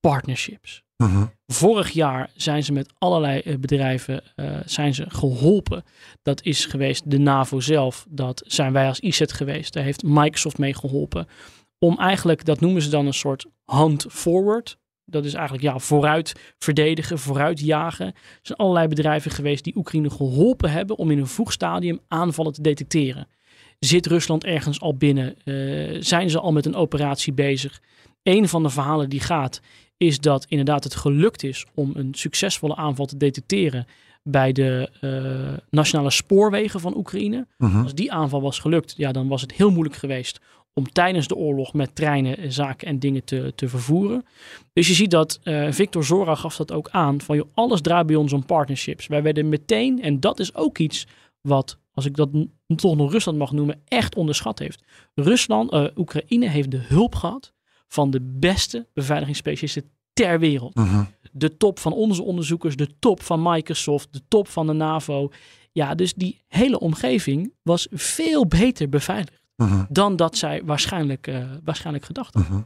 partnerships. Mhm. Vorig jaar zijn ze met allerlei eh, bedrijven eh, zijn ze geholpen. Dat is geweest de NAVO zelf. Dat zijn wij als ISET geweest. Daar heeft Microsoft mee geholpen. Om eigenlijk, dat noemen ze dan een soort hand forward. Dat is eigenlijk ja, vooruit verdedigen, vooruit jagen. Er zijn allerlei bedrijven geweest die Oekraïne geholpen hebben om in een vroeg stadium aanvallen te detecteren. Zit Rusland ergens al binnen? Eh, zijn ze al met een operatie bezig? Een van de verhalen die gaat is dat inderdaad het gelukt is om een succesvolle aanval te detecteren bij de eh, nationale spoorwegen van Oekraïne. Mhm. Als die aanval was gelukt, ja, dan was het heel moeilijk geweest om tijdens de oorlog met treinen, eh, zaken en dingen te, te vervoeren. Dus je ziet dat eh, Victor Zora gaf dat ook aan van joh, alles draait bij ons om partnerships. Wij werden meteen, en dat is ook iets wat, als ik dat n- toch nog Rusland mag noemen, echt onderschat heeft. Rusland, Oekraïne heeft de hulp gehad van de beste beveiligingsspecialisten ter wereld Mhm. de top van onze onderzoekers, de top van Microsoft, de top van de NAVO. Ja, dus die hele omgeving was veel beter beveiligd Mhm. dan dat zij waarschijnlijk, eh, waarschijnlijk gedacht hadden. Mhm.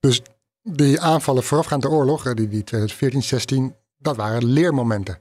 Dus die aanvallen voorafgaand de oorlog, eh, die, die 2014, 16, dat waren leermomenten.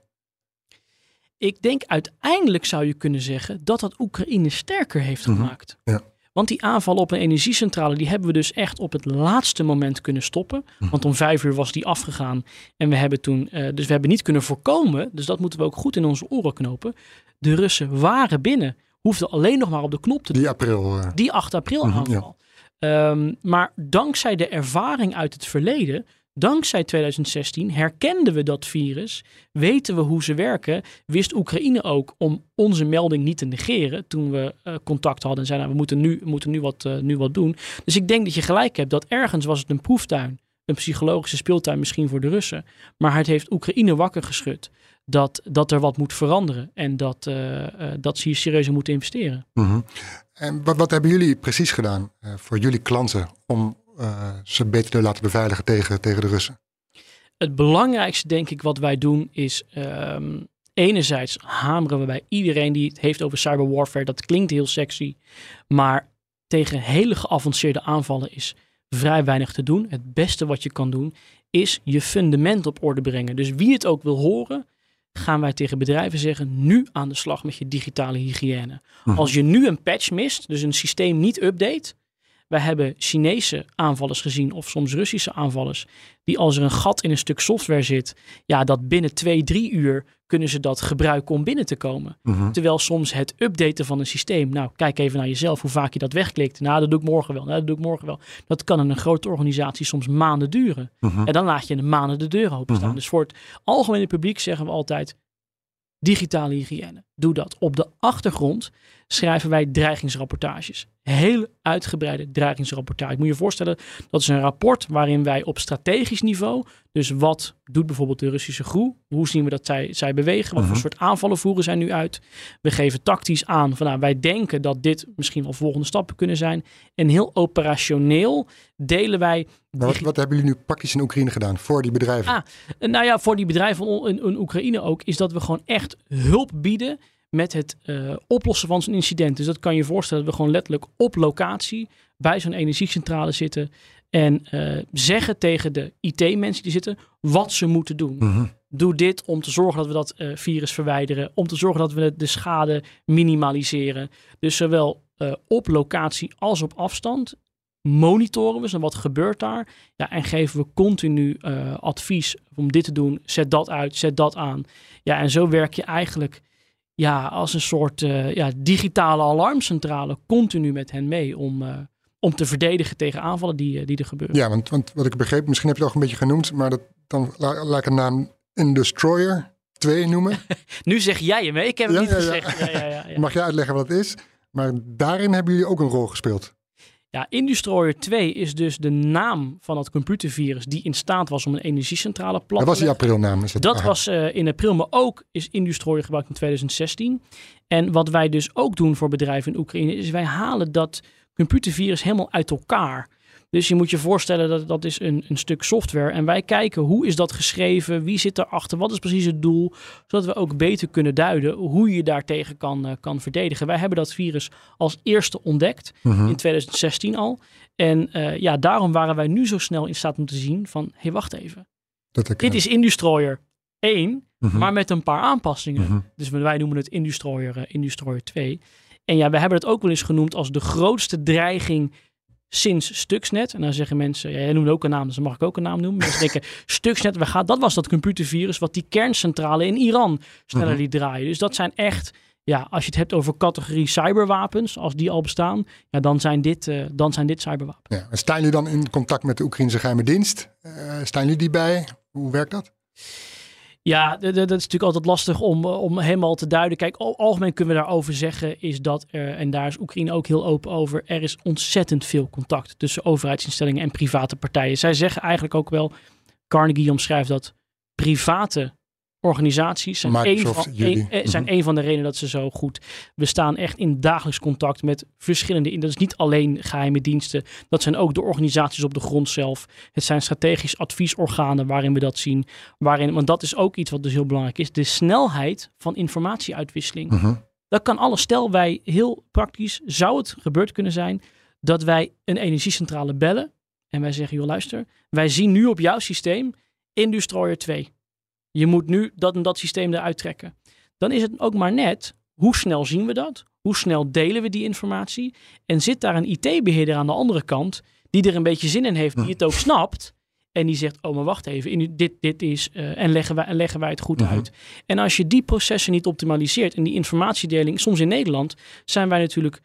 Ik denk uiteindelijk zou je kunnen zeggen dat dat Oekraïne sterker heeft gemaakt. Ja. Want die aanval op een energiecentrale, die hebben we dus echt op het laatste moment kunnen stoppen. Mhm. Want om vijf uur was die afgegaan. En we hebben toen, eh, dus we hebben niet kunnen voorkomen. Dus dat moeten we ook goed in onze oren knopen. De Russen waren binnen. Hoefden alleen nog maar op de knop te Die april. eh, Die 8 april aanval. Ehm, maar dankzij de ervaring uit het verleden, dankzij 2016, herkenden we dat virus, weten we hoe ze werken, wist Oekraïne ook om onze melding niet te negeren toen we eh, contact hadden en zeiden nou, we moeten nu, moeten nu, wat, eh, nu wat doen. Dus ik denk dat je gelijk hebt dat ergens was het een proeftuin, een psychologische speeltuin misschien voor de Russen, maar het heeft Oekraïne wakker geschud. Dat, dat er wat moet veranderen en dat, eh, dat ze hier serieus in moeten investeren. mhm. En wat, wat hebben jullie precies gedaan voor jullie klanten om ze beter te laten beveiligen tegen, tegen de Russen? het belangrijkste, denk ik, wat wij doen is. ehm, enerzijds hameren we bij iedereen die het heeft over cyberwarfare. Dat klinkt heel sexy. Maar tegen hele geavanceerde aanvallen is vrij weinig te doen. Het beste wat je kan doen is je fundament op orde brengen. Dus wie het ook wil horen, gaan wij tegen bedrijven zeggen: nu aan de slag met je digitale hygiëne. Mhm. Als je nu een patch mist, dus een systeem niet update. Wij hebben Chinese aanvallers gezien of soms Russische aanvallers. Die als er een gat in een stuk software zit, ja, dat binnen twee, drie uur kunnen ze dat gebruiken om binnen te komen. Mhm. Terwijl soms het updaten van een systeem, nou kijk even naar jezelf hoe vaak je dat wegklikt. Nou, dat doe ik morgen wel. Nou, dat doe ik morgen wel. Dat kan in een grote organisatie soms maanden duren. Mhm. En dan laat je in de maanden de deur openstaan. Mhm. Dus voor het algemene publiek zeggen we altijd digitale hygiëne. Doe dat. Op de achtergrond schrijven wij dreigingsrapportages. Heel uitgebreide dreigingsrapportage. Ik moet je voorstellen, dat is een rapport waarin wij op strategisch niveau, dus wat doet bijvoorbeeld de Russische groep, hoe zien we dat zij, zij bewegen, wat voor Mhm. soort aanvallen voeren zij nu uit. We geven tactisch aan van nou, wij denken dat dit misschien wel volgende stappen kunnen zijn. En heel operationeel delen wij Maar wat, wat hebben jullie nu praktisch in Oekraïne gedaan voor die bedrijven? Ah, Nou ja, voor die bedrijven in, in Oekraïne ook, is dat we gewoon echt hulp bieden met het eh, oplossen van zo'n incident. Dus dat kan je voorstellen dat we gewoon letterlijk op locatie bij zo'n energiecentrale zitten en eh, zeggen tegen de IT-mensen die zitten wat ze moeten doen. Mhm. Doe dit om te zorgen dat we dat eh, virus verwijderen, om te zorgen dat we de schade minimaliseren. Dus zowel op locatie als op afstand monitoren we, zo wat gebeurt daar. Ja, en geven we continu advies om dit te doen. Zet dat uit, zet dat aan. Ja, en zo werk je eigenlijk ja, als een soort eh, ja, digitale alarmcentrale continu met hen mee om, eh, om te verdedigen tegen aanvallen die, eh, die er gebeuren. Ja, want, want wat ik begreep, misschien heb je het al een beetje genoemd, maar dat, dan la- laat ik een naam in Destroyer 2 noemen. Nu zeg jij hem, hè? ik heb het Ja, niet ja, gezegd. Ja, ja, ja, ja. Mag je uitleggen wat het is? Maar daarin hebben jullie ook een rol gespeeld. Ja, Indestroyer 2 is dus de naam van het computervirus die in staat was om een energiecentrale plat Dat te was die aprilnaam. Is het? Dat Aha. was eh, in april, maar ook is Industroyer gebruikt in 2016. En wat wij dus ook doen voor bedrijven in Oekraïne, is wij halen dat computervirus helemaal uit elkaar. Dus je moet je voorstellen dat dat is een, een stuk software. En wij kijken hoe is dat geschreven, wie zit erachter, wat is precies het doel. Zodat we ook beter kunnen duiden hoe je daartegen kan, eh, kan verdedigen. Wij hebben dat virus als eerste ontdekt Mhm. in 2016 al. En eh, ja, daarom waren wij nu zo snel in staat om te zien van, hé hey, wacht even. Dat Dit is Industroyer 1, Mhm. maar met een paar aanpassingen. Mhm. Dus wij noemen het Industroyer, eh, Industroyer 2. En ja, we hebben het ook wel eens genoemd als de grootste dreiging sinds Stuxnet. En dan zeggen mensen, ja, jij noemde ook een naam, dus dan mag ik ook een naam noemen. Mensen denken, Stuxnet, we gaan, dat was dat computervirus wat die kerncentrale in Iran sneller Mhm. liet draaien. Dus dat zijn echt, ja, als je het hebt over categorie cyberwapens, als die al bestaan, ja, dan zijn dit, eh, dan zijn dit cyberwapens. Ja. En Staan jullie dan in contact met de Oekraïnse geheime dienst? Eh, staan jullie die bij? Hoe werkt dat? Ja, dat is natuurlijk altijd lastig om, eh, om helemaal te duiden. Kijk, al- algemeen kunnen we daarover zeggen is dat er, en daar is Oekraïne ook heel open over, er is ontzettend veel contact tussen overheidsinstellingen en private partijen. Zij zeggen eigenlijk ook wel, Carnegie omschrijft dat private organisaties zijn, een van, een, eh, zijn Mhm. een van de redenen dat ze zo goed. We staan echt in dagelijks contact met verschillende. Dat is niet alleen geheime diensten. Dat zijn ook de organisaties op de grond zelf. Het zijn strategisch adviesorganen waarin we dat zien. Waarin, want dat is ook iets wat dus heel belangrijk is. De snelheid van informatieuitwisseling. Mhm. Dat kan alles. Stel wij heel praktisch, zou het gebeurd kunnen zijn dat wij een energiecentrale bellen. En wij zeggen, joh luister, wij zien nu op jouw systeem Industroyer 2. Je moet nu dat en dat systeem eruit trekken. Dan is het ook maar net, hoe snel zien we dat? Hoe snel delen we die informatie? En zit daar een IT-beheerder aan de andere kant die er een beetje zin in heeft, die het ook snapt. En die zegt, oh maar wacht even, in- dit, dit is, eh, en, leggen wij, en leggen wij het goed Mhm. uit. En als je die processen niet optimaliseert en die informatiedeling, soms in Nederland zijn wij natuurlijk,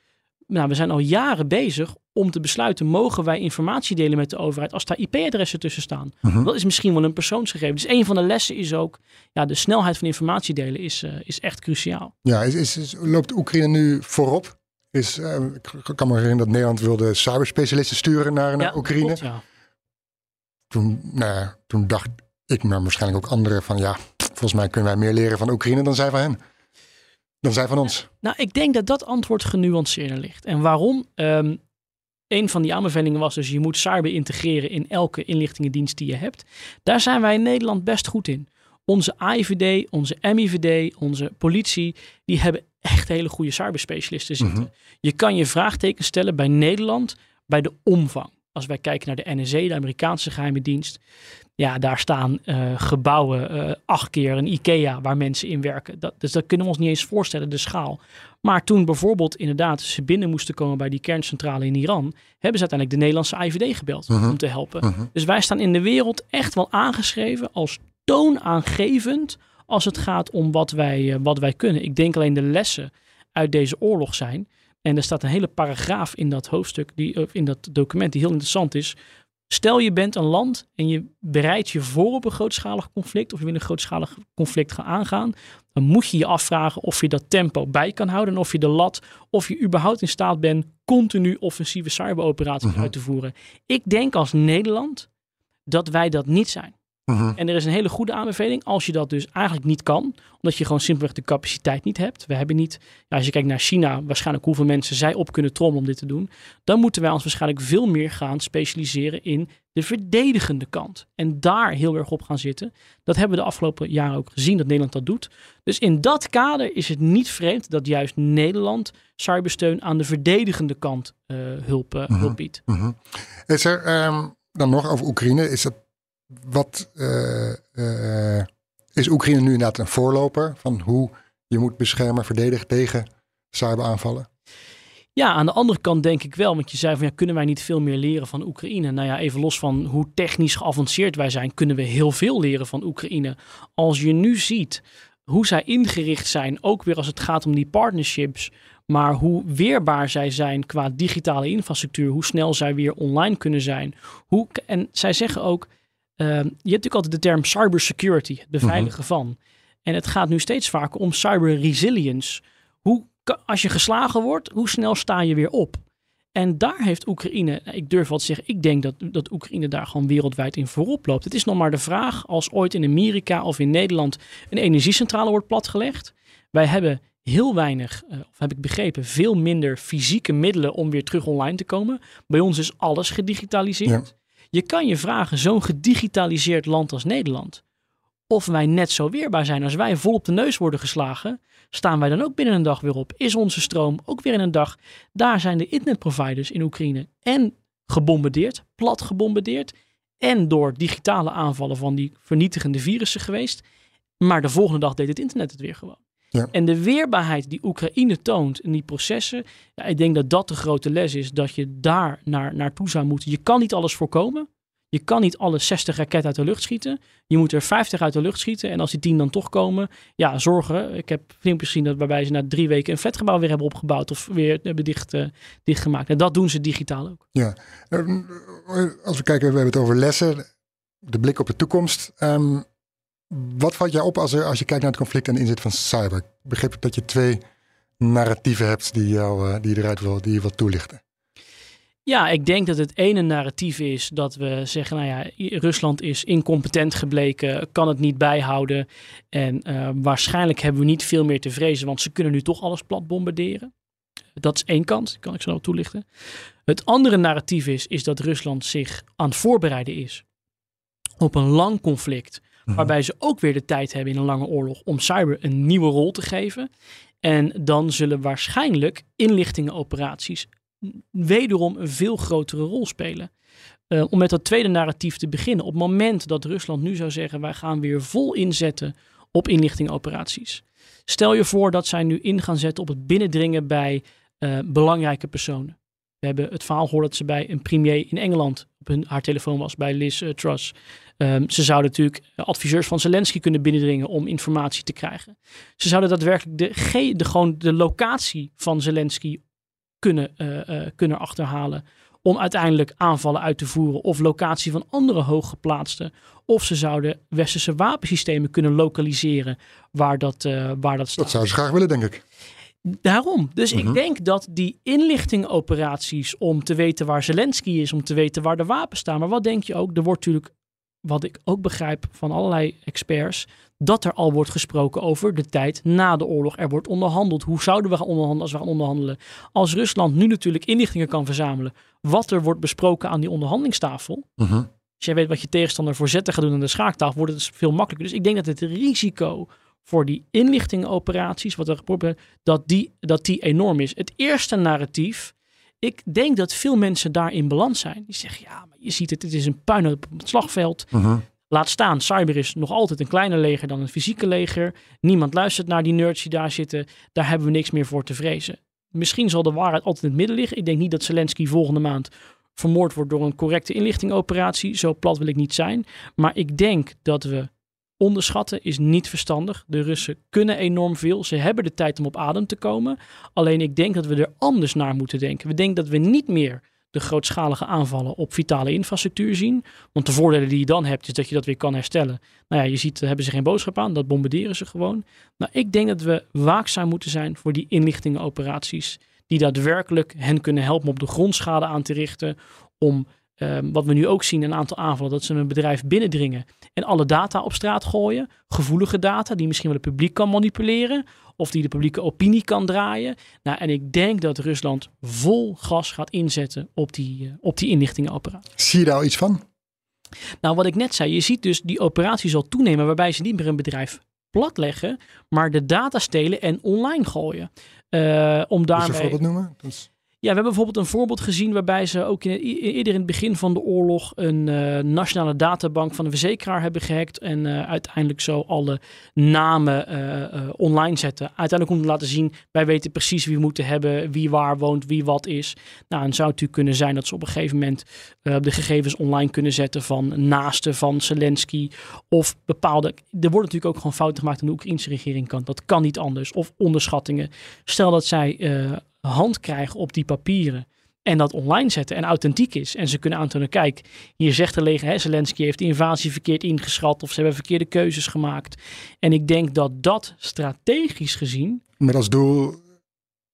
nou we zijn al jaren bezig om te besluiten, mogen wij informatie delen met de overheid als daar IP-adressen tussen staan? Mhm. Dat is misschien wel een persoonsgegeven. Dus een van de lessen is ook, ja, de snelheid van informatie delen is, eh, is echt cruciaal. Ja, is, is, is- loopt Oekraïne nu voorop? Is, eh, ik kan me herinneren dat Nederland wilde cyberspecialisten sturen naar, naar Ja, Oekraïne. klopt, ja. Toen, nou ja, toen dacht ik, maar waarschijnlijk ook anderen van ja, volgens mij kunnen wij meer leren van Oekraïne dan zij van hen. Dan zij van ons. Nou, ik denk dat dat antwoord genuanceerder ligt. En waarom? Ehm een van die aanbevelingen was dus je moet cyber integreren in elke inlichtingendienst die je hebt. Daar zijn wij in Nederland best goed in. Onze AIVD, onze MIVD, onze politie, die hebben echt hele goede cyberspecialisten zitten. Mhm. Je kan je vraagteken stellen bij Nederland bij de omvang. Als wij kijken naar de NSA, de Amerikaanse geheime dienst. Ja, daar staan eh, gebouwen eh, acht keer een IKEA waar mensen in werken. Dat, dus dat kunnen we ons niet eens voorstellen, de schaal. Maar toen bijvoorbeeld inderdaad ze binnen moesten komen bij die kerncentrale in Iran, hebben ze uiteindelijk de Nederlandse IVD gebeld Mhm. om te helpen. Mhm. Dus wij staan in de wereld echt wel aangeschreven als toonaangevend als het gaat om wat wij, eh, wat wij kunnen. Ik denk alleen de lessen uit deze oorlog zijn. En er staat een hele paragraaf in dat hoofdstuk, die, in dat document, die heel interessant is. Stel je bent een land en je bereidt je voor op een grootschalig conflict of je wil een grootschalig conflict gaan aangaan, dan moet je je afvragen of je dat tempo bij kan houden en of je de lat, of je überhaupt in staat bent continu offensieve cyberoperaties Mhm. uit te voeren. Ik denk als Nederland dat wij dat niet zijn. Mhm. En er is een hele goede aanbeveling als je dat dus eigenlijk niet kan, omdat je gewoon simpelweg de capaciteit niet hebt. We hebben niet, ja, als je kijkt naar China, waarschijnlijk hoeveel mensen zij op kunnen trommelen om dit te doen, dan moeten wij ons waarschijnlijk veel meer gaan specialiseren in de verdedigende kant. En daar heel erg op gaan zitten. Dat hebben we de afgelopen jaren ook gezien dat Nederland dat doet. Dus in dat kader is het niet vreemd dat juist Nederland cybersteun aan de verdedigende kant eh, hulp, eh, hulp biedt. Mhm. Is er ehm, dan nog over Oekraïne? Is dat wat eh, eh, is Oekraïne nu inderdaad een voorloper van hoe je moet beschermen, verdedigen tegen cyberaanvallen? Ja, aan de andere kant denk ik wel, want je zei van ja, kunnen wij niet veel meer leren van Oekraïne? Nou ja, even los van hoe technisch geavanceerd wij zijn, kunnen we heel veel leren van Oekraïne. Als je nu ziet hoe zij ingericht zijn, ook weer als het gaat om die partnerships, maar hoe weerbaar zij zijn qua digitale infrastructuur, hoe snel zij weer online kunnen zijn. Hoe, en zij zeggen ook, je hebt natuurlijk altijd de term cybersecurity, het beveiligen van. En het gaat nu steeds vaker om cyber resilience. Hoe, als je geslagen wordt, hoe snel sta je weer op? En daar heeft Oekraïne, nou, ik durf wel te zeggen, ik denk dat, dat Oekraïne daar gewoon wereldwijd in voorop loopt. Het is nog maar de vraag als ooit in Amerika of in Nederland een energiecentrale wordt platgelegd. Wij hebben heel weinig, eh, of heb ik begrepen, veel minder fysieke middelen om weer terug online te komen. Bij ons is alles gedigitaliseerd. Je kan je vragen, zo'n gedigitaliseerd land als Nederland, of wij net zo weerbaar zijn als wij vol op de neus worden geslagen, staan wij dan ook binnen een dag weer op? Is onze stroom ook weer in een dag? Daar zijn de internetproviders in Oekraïne en gebombardeerd, plat gebombardeerd, en door digitale aanvallen van die vernietigende virussen geweest. Maar de volgende dag deed het internet het weer gewoon. Ja. En de weerbaarheid die Oekraïne toont in die processen, ja, ik denk dat dat de grote les is, dat je daar naar, naartoe zou moeten. Je kan niet alles voorkomen. Je kan niet alle 60 raketten uit de lucht schieten. Je moet er 50 uit de lucht schieten. En als die 10 dan toch komen, ja, zorgen. Ik heb filmpjes gezien dat waarbij ze na drie weken een vetgebouw weer hebben opgebouwd of weer hebben dicht, eh, dichtgemaakt. En dat doen ze digitaal ook. Ja, Ehm, als we kijken, we hebben het over lessen, de blik op de toekomst. Ehm, wat valt jou op als, als je kijkt naar het conflict en de inzet van cyber? Ik begreep dat je twee narratieven hebt die, jou, eh, die je eruit wil, die je wilt toelichten. Ja, ik denk dat het ene narratief is dat we zeggen, nou ja, Rusland is incompetent gebleken, kan het niet bijhouden. En eh, waarschijnlijk hebben we niet veel meer te vrezen, want ze kunnen nu toch alles plat bombarderen. Dat is één kant, kan ik zo nog toelichten. Het andere narratief is, is dat Rusland zich aan het voorbereiden is op een lang conflict. Waarbij ze ook weer de tijd hebben in een lange oorlog om cyber een nieuwe rol te geven. En dan zullen waarschijnlijk inlichtingenoperaties wederom een veel grotere rol spelen. Eh, om met dat tweede narratief te beginnen. Op het moment dat Rusland nu zou zeggen: wij gaan weer vol inzetten op inlichtingenoperaties. Stel je voor dat zij nu in gaan zetten op het binnendringen bij eh, belangrijke personen. We hebben het verhaal gehoord dat ze bij een premier in Engeland op hun, haar telefoon was, bij Liz eh, Truss. Ehm, ze zouden natuurlijk adviseurs van Zelensky kunnen binnendringen om informatie te krijgen. Ze zouden daadwerkelijk de, ge- de, gewoon de locatie van Zelensky kunnen, eh, eh, kunnen achterhalen. Om uiteindelijk aanvallen uit te voeren. Of locatie van andere hooggeplaatsten. Of ze zouden westerse wapensystemen kunnen lokaliseren waar dat, eh, waar dat staat. Dat zou ze graag willen, denk ik. Daarom. Dus Mhm. ik denk dat die inlichtingoperaties om te weten waar Zelensky is, om te weten waar de wapens staan. Maar wat denk je ook? Er wordt natuurlijk, wat ik ook begrijp van allerlei experts, dat er al wordt gesproken over de tijd na de oorlog. Er wordt onderhandeld. Hoe zouden we gaan onderhandelen als we gaan onderhandelen? Als Rusland nu natuurlijk inlichtingen kan verzamelen, wat er wordt besproken aan die onderhandelingstafel. Mhm. Als jij weet wat je tegenstander voor zetten gaat doen aan de schaaktafel, wordt het dus veel makkelijker. Dus ik denk dat het risico voor die inlichtingenoperaties, wat er geprobeerd dat die, dat die enorm is. Het eerste narratief, ik denk dat veel mensen daar in balans zijn. Die zeggen, ja, maar je ziet het, het is een puinhoop op het slagveld. Mhm. Laat staan, cyber is nog altijd een kleiner leger dan een fysieke leger. Niemand luistert naar die nerds die daar zitten. Daar hebben we niks meer voor te vrezen. Misschien zal de waarheid altijd in het midden liggen. Ik denk niet dat Zelensky volgende maand vermoord wordt door een correcte inlichtingoperatie. Zo plat wil ik niet zijn. Maar ik denk dat we onderschatten is niet verstandig. De Russen kunnen enorm veel. Ze hebben de tijd om op adem te komen. Alleen ik denk dat we er anders naar moeten denken. We denken dat we niet meer de grootschalige aanvallen op vitale infrastructuur zien. Want de voordelen die je dan hebt, is dat je dat weer kan herstellen. Nou ja, je ziet, hebben ze geen boodschap aan, dat bombarderen ze gewoon. Nou, ik denk dat we waakzaam moeten zijn voor die inlichtingenoperaties. Die daadwerkelijk hen kunnen helpen om op de grondschade aan te richten. Om Ehm, wat we nu ook zien, een aantal aanvallen, dat ze een bedrijf binnendringen en alle data op straat gooien. Gevoelige data die misschien wel het publiek kan manipuleren of die de publieke opinie kan draaien. Nou, en ik denk dat Rusland vol gas gaat inzetten op die, uh, op die inlichtingenoperatie. Zie je daar al iets van? Nou, wat ik net zei, je ziet dus die operatie zal toenemen waarbij ze niet meer een bedrijf platleggen, maar de data stelen en online gooien. Uh, om daarmee... Kun je een voorbeeld noemen? Ja, we hebben bijvoorbeeld een voorbeeld gezien waarbij ze ook in, eerder in het begin van de oorlog een uh, nationale databank van een verzekeraar hebben gehackt en uh, uiteindelijk zo alle namen uh, online zetten. Uiteindelijk om te laten zien, wij weten precies wie we moeten hebben, wie waar woont, wie wat is. Nou, en het zou natuurlijk kunnen zijn dat ze op een gegeven moment de gegevens online kunnen zetten van naasten van Zelensky of bepaalde... Er worden natuurlijk ook gewoon fouten gemaakt aan de Oekraïnse regering kant. Dat kan niet anders. Of onderschattingen. Stel dat zij hand krijgen op die papieren en dat online zetten en authentiek is. En ze kunnen aantonen, kijk, hier zegt de leger, hè, Zelensky heeft de invasie verkeerd ingeschat of ze hebben verkeerde keuzes gemaakt. En ik denk dat dat strategisch gezien... Met als doel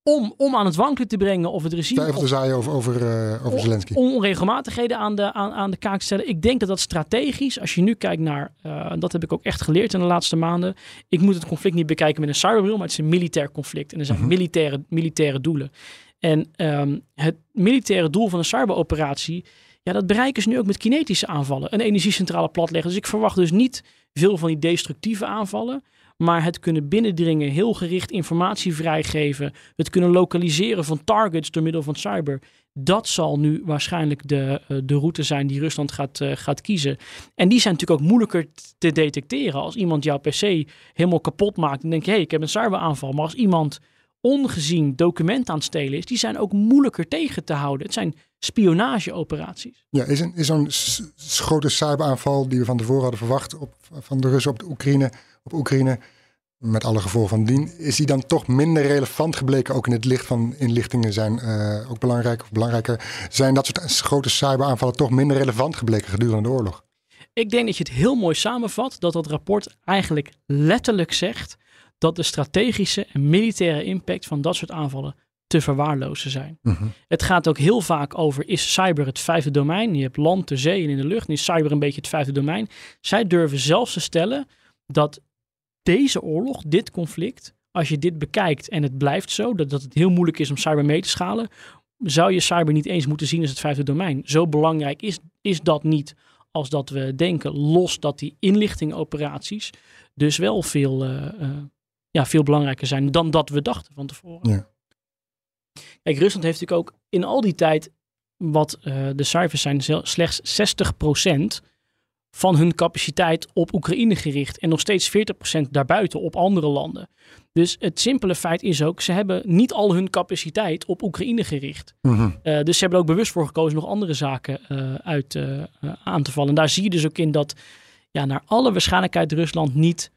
om, om aan het wankelen te brengen of het regime... Twijfel te zaaien over, over, uh, over Zelensky. Om onregelmatigheden aan de, aan, aan de kaak te stellen. Ik denk dat dat strategisch, als je nu kijkt naar... Uh, dat heb ik ook echt geleerd in de laatste maanden. Ik moet het conflict niet bekijken met een cyberbril, maar het is een militair conflict. En er zijn mhm. militaire, militaire doelen. En um, het militaire doel van een cyberoperatie... Ja, dat bereiken ze nu ook met kinetische aanvallen. Een energiecentrale platleggen. Dus ik verwacht dus niet veel van die destructieve aanvallen maar het kunnen binnendringen, heel gericht informatie vrijgeven, het kunnen lokaliseren van targets door middel van cyber. Dat zal nu waarschijnlijk de, eh, de route zijn die Rusland gaat, uh, gaat kiezen. En die zijn natuurlijk ook moeilijker te detecteren. Als iemand jouw PC helemaal kapot maakt, dan denk je, hé, ik heb een cyberaanval. Maar als iemand ongezien document aan het stelen is, die zijn ook moeilijker tegen te houden. Het zijn spionageoperaties. Ja, is, een, is zo'n grote cyberaanval die we van tevoren hadden verwacht op, van de Russen op de Oekraïne, op Oekraïne, met alle gevolgen van dien, is die dan toch minder relevant gebleken, ook in het licht van inlichtingen zijn uh, ook belangrijk of belangrijker, zijn dat soort grote cyberaanvallen toch minder relevant gebleken gedurende de oorlog? Ik denk dat je het heel mooi samenvat, dat dat rapport eigenlijk letterlijk zegt dat de strategische en militaire impact van dat soort aanvallen te verwaarlozen zijn. Mhm. Het gaat ook heel vaak over, is cyber het vijfde domein? Je hebt land, de zee en in de lucht. En is cyber een beetje het vijfde domein? Zij durven zelfs te stellen dat deze oorlog, dit conflict, als je dit bekijkt en het blijft zo, dat, dat het heel moeilijk is om cyber mee te schalen, zou je cyber niet eens moeten zien als het vijfde domein. Zo belangrijk is, is dat niet als dat we denken, los dat die inlichtingoperaties dus wel veel, uh, uh, ja, veel belangrijker zijn dan dat we dachten van tevoren. Ja. Kijk, Rusland heeft natuurlijk ook in al die tijd, wat uh, de cijfers zijn, slechts 60% van hun capaciteit op Oekraïne gericht en nog steeds 40% daarbuiten op andere landen. Dus het simpele feit is ook, ze hebben niet al hun capaciteit op Oekraïne gericht. Mm dus ze hebben er ook bewust voor gekozen nog andere zaken uh, uit uh, aan te vallen. En daar zie je dus ook in dat ja, naar alle waarschijnlijkheid Rusland niet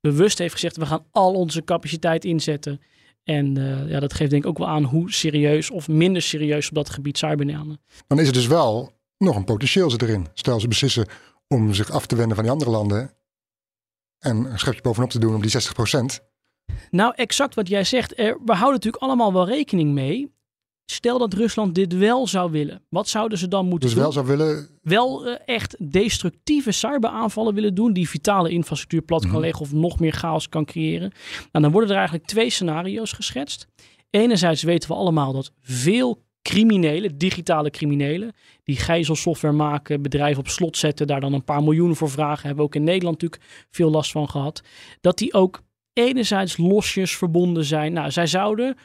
bewust heeft gezegd, we gaan al onze capaciteit inzetten. En ja, dat geeft denk ik ook wel aan hoe serieus of minder serieus op dat gebied cybernemen. Dan is het dus wel nog een potentieel zit erin. Stel ze beslissen om zich af te wenden van die andere landen en een schepje bovenop te doen op die 60%. Nou, exact wat jij zegt. we houden natuurlijk allemaal wel rekening mee. Stel dat Rusland dit wel zou willen. Wat zouden ze dan moeten dus doen? wel zou willen... Wel uh, echt destructieve cyberaanvallen willen doen. Die vitale infrastructuur plat kan mhm. leggen of nog meer chaos kan creëren. Nou, dan worden er eigenlijk twee scenario's geschetst. Enerzijds weten we allemaal dat veel criminelen, digitale criminelen, die gijzelsoftware maken, bedrijven op slot zetten, daar dan een paar miljoen voor vragen, hebben we ook in Nederland natuurlijk veel last van gehad. Dat die ook enerzijds losjes verbonden zijn. Nou, zij zouden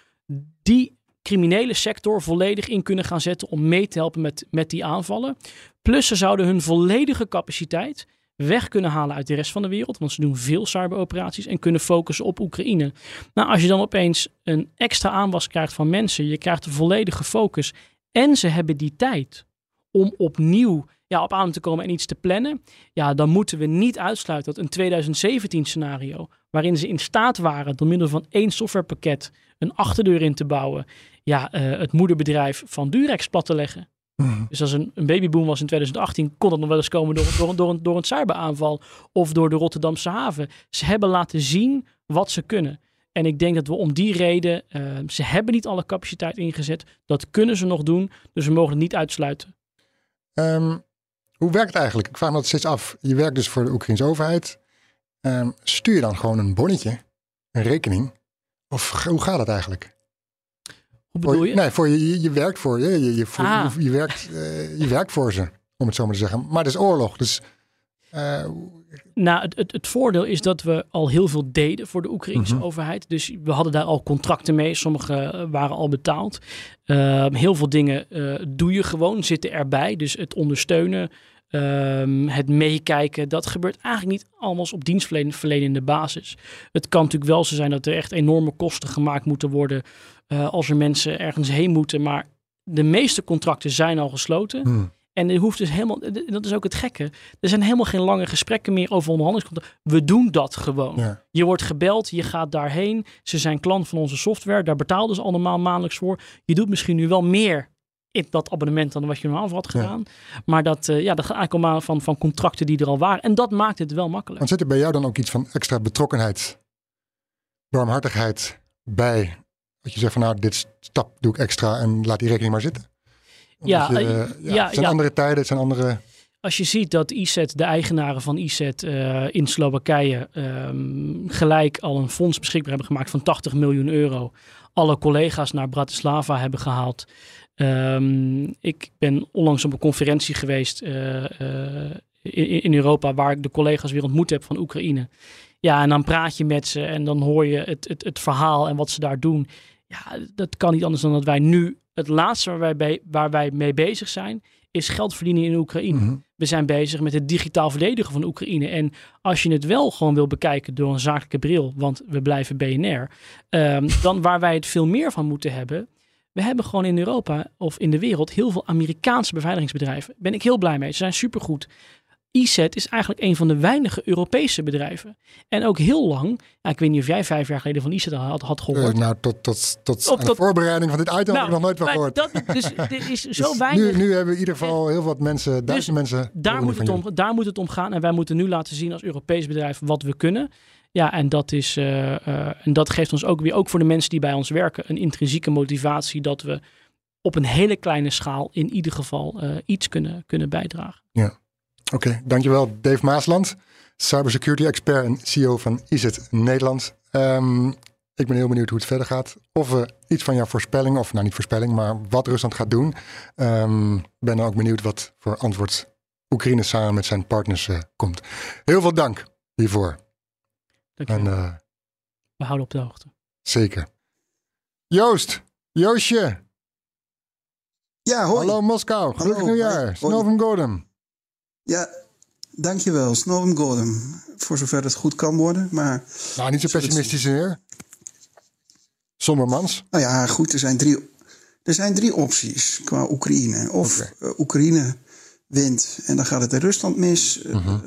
die criminele sector volledig in kunnen gaan zetten om mee te helpen met, met die aanvallen. Plus ze zouden hun volledige capaciteit weg kunnen halen uit de rest van de wereld. Want ze doen veel cyberoperaties en kunnen focussen op Oekraïne. Nou, als je dan opeens een extra aanwas krijgt van mensen, je krijgt een volledige focus. En ze hebben die tijd om opnieuw ja, op adem te komen en iets te plannen, ja, dan moeten we niet uitsluiten dat een 2017 scenario, waarin ze in staat waren door middel van één softwarepakket een achterdeur in te bouwen, ja, uh, het moederbedrijf van Durex plat te leggen. Mhm. Dus als een, een babyboom was in 2018, kon dat nog wel eens komen door, door, door, een, door een cyberaanval of door de Rotterdamse haven. Ze hebben laten zien wat ze kunnen. En ik denk dat we om die reden, uh, ze hebben niet alle capaciteit ingezet. Dat kunnen ze nog doen, dus we mogen het niet uitsluiten. Um, hoe werkt het eigenlijk? Ik vraag me dat steeds af. Je werkt dus voor de Oekraïnse overheid. Um, stuur je dan gewoon een bonnetje, een rekening? Of hoe gaat het eigenlijk? Hoe bedoel je? Nee, voor je, je, je werkt voor je. Je, je, voor, ah. je, werkt, uh, je werkt voor ze, om het zo maar te zeggen. Maar het is oorlog, dus... Uh, nou, het, het, het, voordeel is dat we al heel veel deden voor de Oekraïnse -hmm. overheid. Dus we hadden daar al contracten mee. Sommige waren al betaald. Uh, heel veel dingen uh, doe je gewoon, zitten erbij. Dus het ondersteunen, uh, het meekijken, dat gebeurt eigenlijk niet allemaal op dienstverlenende basis. Het kan natuurlijk wel zo zijn dat er echt enorme kosten gemaakt moeten worden uh, als er mensen ergens heen moeten. Maar de meeste contracten zijn al gesloten. Hmm. En er hoeft dus helemaal, dat is ook het gekke. Er zijn helemaal geen lange gesprekken meer over onderhandelingscontracten. We doen dat gewoon. Ja. Je wordt gebeld, je gaat daarheen. Ze zijn klant van onze software. Daar betaalden ze allemaal maandelijks voor. Je doet misschien nu wel meer in dat abonnement dan wat je normaal had gedaan. Ja. Maar dat, uh, ja, dat gaat eigenlijk allemaal van, van contracten die er al waren. En dat maakt het wel makkelijk. Want zit er bij jou dan ook iets van extra betrokkenheid, warmhartigheid bij? Dat je zegt van nou, dit stap doe ik extra en laat die rekening maar zitten. Ja, je, uh, ja, ja, het zijn ja. andere tijden, het zijn andere... Als je ziet dat IZET, de eigenaren van IZET uh, in Slowakije, um, gelijk al een fonds beschikbaar hebben gemaakt van 80 miljoen euro. Alle collega's naar Bratislava hebben gehaald. Um, ik ben onlangs op een conferentie geweest uh, uh, in, in, Europa waar ik de collega's weer ontmoet heb van Oekraïne. Ja, en dan praat je met ze en dan hoor je het, het, het verhaal en wat ze daar doen. Ja, dat kan niet anders dan dat wij nu het laatste waar wij, bij, waar wij mee bezig zijn, is geld verdienen in Oekraïne. Mm -hmm. We zijn bezig met het digitaal verdedigen van Oekraïne. En als je het wel gewoon wil bekijken door een zakelijke bril, want we blijven BNR, um, dan waar wij het veel meer van moeten hebben. We hebben gewoon in Europa of in de wereld heel veel Amerikaanse beveiligingsbedrijven. Daar ben ik heel blij mee. Ze zijn supergoed. ISET is eigenlijk een van de weinige Europese bedrijven. En ook heel lang, ik weet niet of jij vijf jaar geleden van ISET had, had gehoord. Uh, nou, tot, tot, tot, de voorbereiding van dit item nou, heb ik nog nooit van gehoord. Dat, dus dit is zo dus weinig. Nu, nu hebben we in ieder geval heel wat mensen, duizend dus mensen. Daar moet, het om, daar moet het om gaan. En wij moeten nu laten zien als Europees bedrijf wat we kunnen. Ja, en dat, is, uh, uh, en dat geeft ons ook weer, ook voor de mensen die bij ons werken, een intrinsieke motivatie dat we op een hele kleine schaal in ieder geval uh, iets kunnen, kunnen bijdragen. Ja, oké. Dankjewel Dave Maasland, cybersecurity expert en CEO van IZET Nederland. Um, ik ben heel benieuwd hoe het verder gaat. Of we iets van jouw voorspelling, of nou niet voorspelling, maar wat Rusland gaat doen. Um, ben ook benieuwd wat voor antwoord Oekraïne samen met zijn partners komt. Heel veel dank hiervoor. Dankjewel. En, uh, we houden op de hoogte. Zeker. Joost, Joostje. Ja, hoi. Hallo Moskou, gelukkig nieuwjaar. Snovem Gordon. Ja, dankjewel. Snovem Gordon. Voor zover het goed kan worden, maar... Nou, niet zo pessimistisch meer. Sommermans. Nou ja, goed, er zijn drie, er zijn drie opties qua Oekraïne. Of uh, Oekraïne wint en dan gaat het in Rusland mis. Uh, Mhm.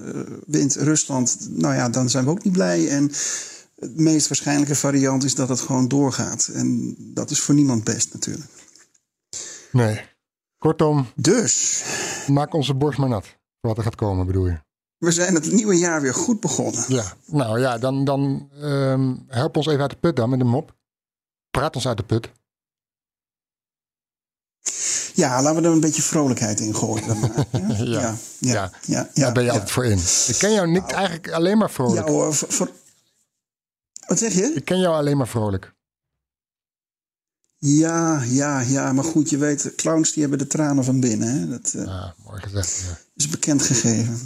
wint Rusland, nou ja, dan zijn we ook niet blij. En het meest waarschijnlijke variant is dat het gewoon doorgaat. En dat is voor niemand best natuurlijk. Nee. Kortom, Dus, maak onze borst maar nat. Wat er gaat komen, bedoel je? we zijn het nieuwe jaar weer goed begonnen. Ja. Nou ja, dan, dan ehm, help ons even uit de put dan met een mop. Praat ons uit de put. Ja, laten we er een beetje vrolijkheid in gooien. Dan maar, ja? Ja. ja, ja, ja, Daar ben je altijd voor in. Ik ken jou niet eigenlijk alleen maar vrolijk. Ja hoor, voor, voor- Wat zeg je? Ik ken jou alleen maar vrolijk. Ja, ja, ja, maar goed, je weet, clowns die hebben de tranen van binnen. Hè? Dat eh, Ah, mooi gezegd. Ja. is bekend gegeven.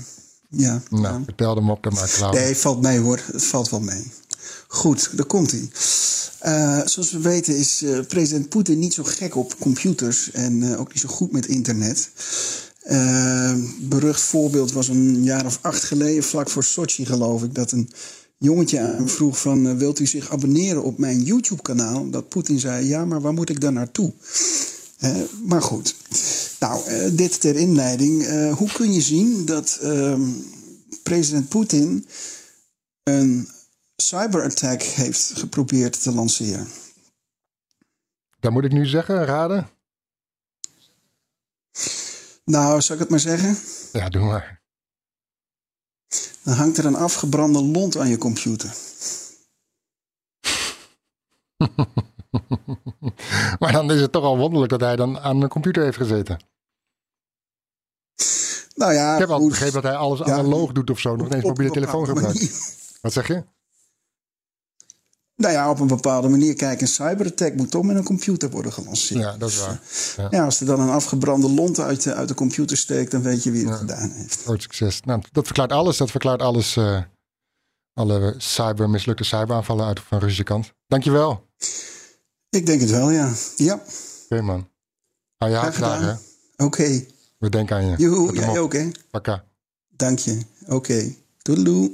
Ja. Nou, ja. vertel hem op dan maar klaar. Nee, valt mee hoor. Het valt wel mee. Goed, daar komt hij. zoals we weten is eh, president Poetin niet zo gek op computers en eh, ook niet zo goed met internet. Eh, berucht voorbeeld was een jaar of acht geleden, vlak voor Sochi geloof ik, dat een jongetje aan hem vroeg van eh, wilt u zich abonneren op mijn YouTube kanaal? Dat Poetin zei ja, maar waar moet ik dan naartoe? Eh, maar goed, Nou, eh, dit ter inleiding. Eh, hoe kun je zien dat ehm, president Poetin een cyberattack heeft geprobeerd te lanceren? Dat moet ik nu zeggen, raden? Nou, zal ik het maar zeggen? Ja, doe maar. Dan hangt er een afgebrande lont aan je computer. maar dan is het toch al wonderlijk dat hij dan aan een computer heeft gezeten. Nou ja, ik heb al begrepen dat hij alles Ja, analoog doet of zo. Nog ineens mobiele telefoon gebruikt. Wat zeg je? Nou ja, op een bepaalde manier. Kijk, een cyberattack moet toch met een computer worden gelanceerd. Ja, dat is waar. Ja. Ja, als er dan een afgebrande lont uit de, uit de computer steekt, dan weet je wie het gedaan heeft. Groot succes. Nou, dat verklaart alles. Dat verklaart alles. eh, alle cyber, mislukte cyberaanvallen uit van Russische kant. Dankjewel. Ik denk het wel, ja. Ja, Oké man. Hou je hè? oké. We denken aan je. Joehoe, jij ook, hè? Pakka. Dank je. Oké. Okay. Doedeloe.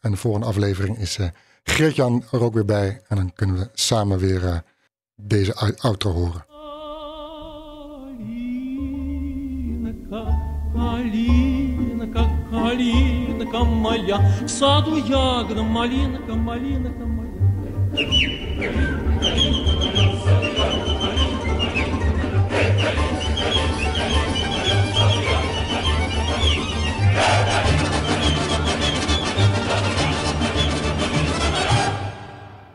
En de volgende aflevering is eh Geert-Jan er ook weer bij. En dan kunnen we samen weer eh, deze ou- outro horen. Калинка, калинка, калинка моя, в саду ягода, малинка, малинка моя.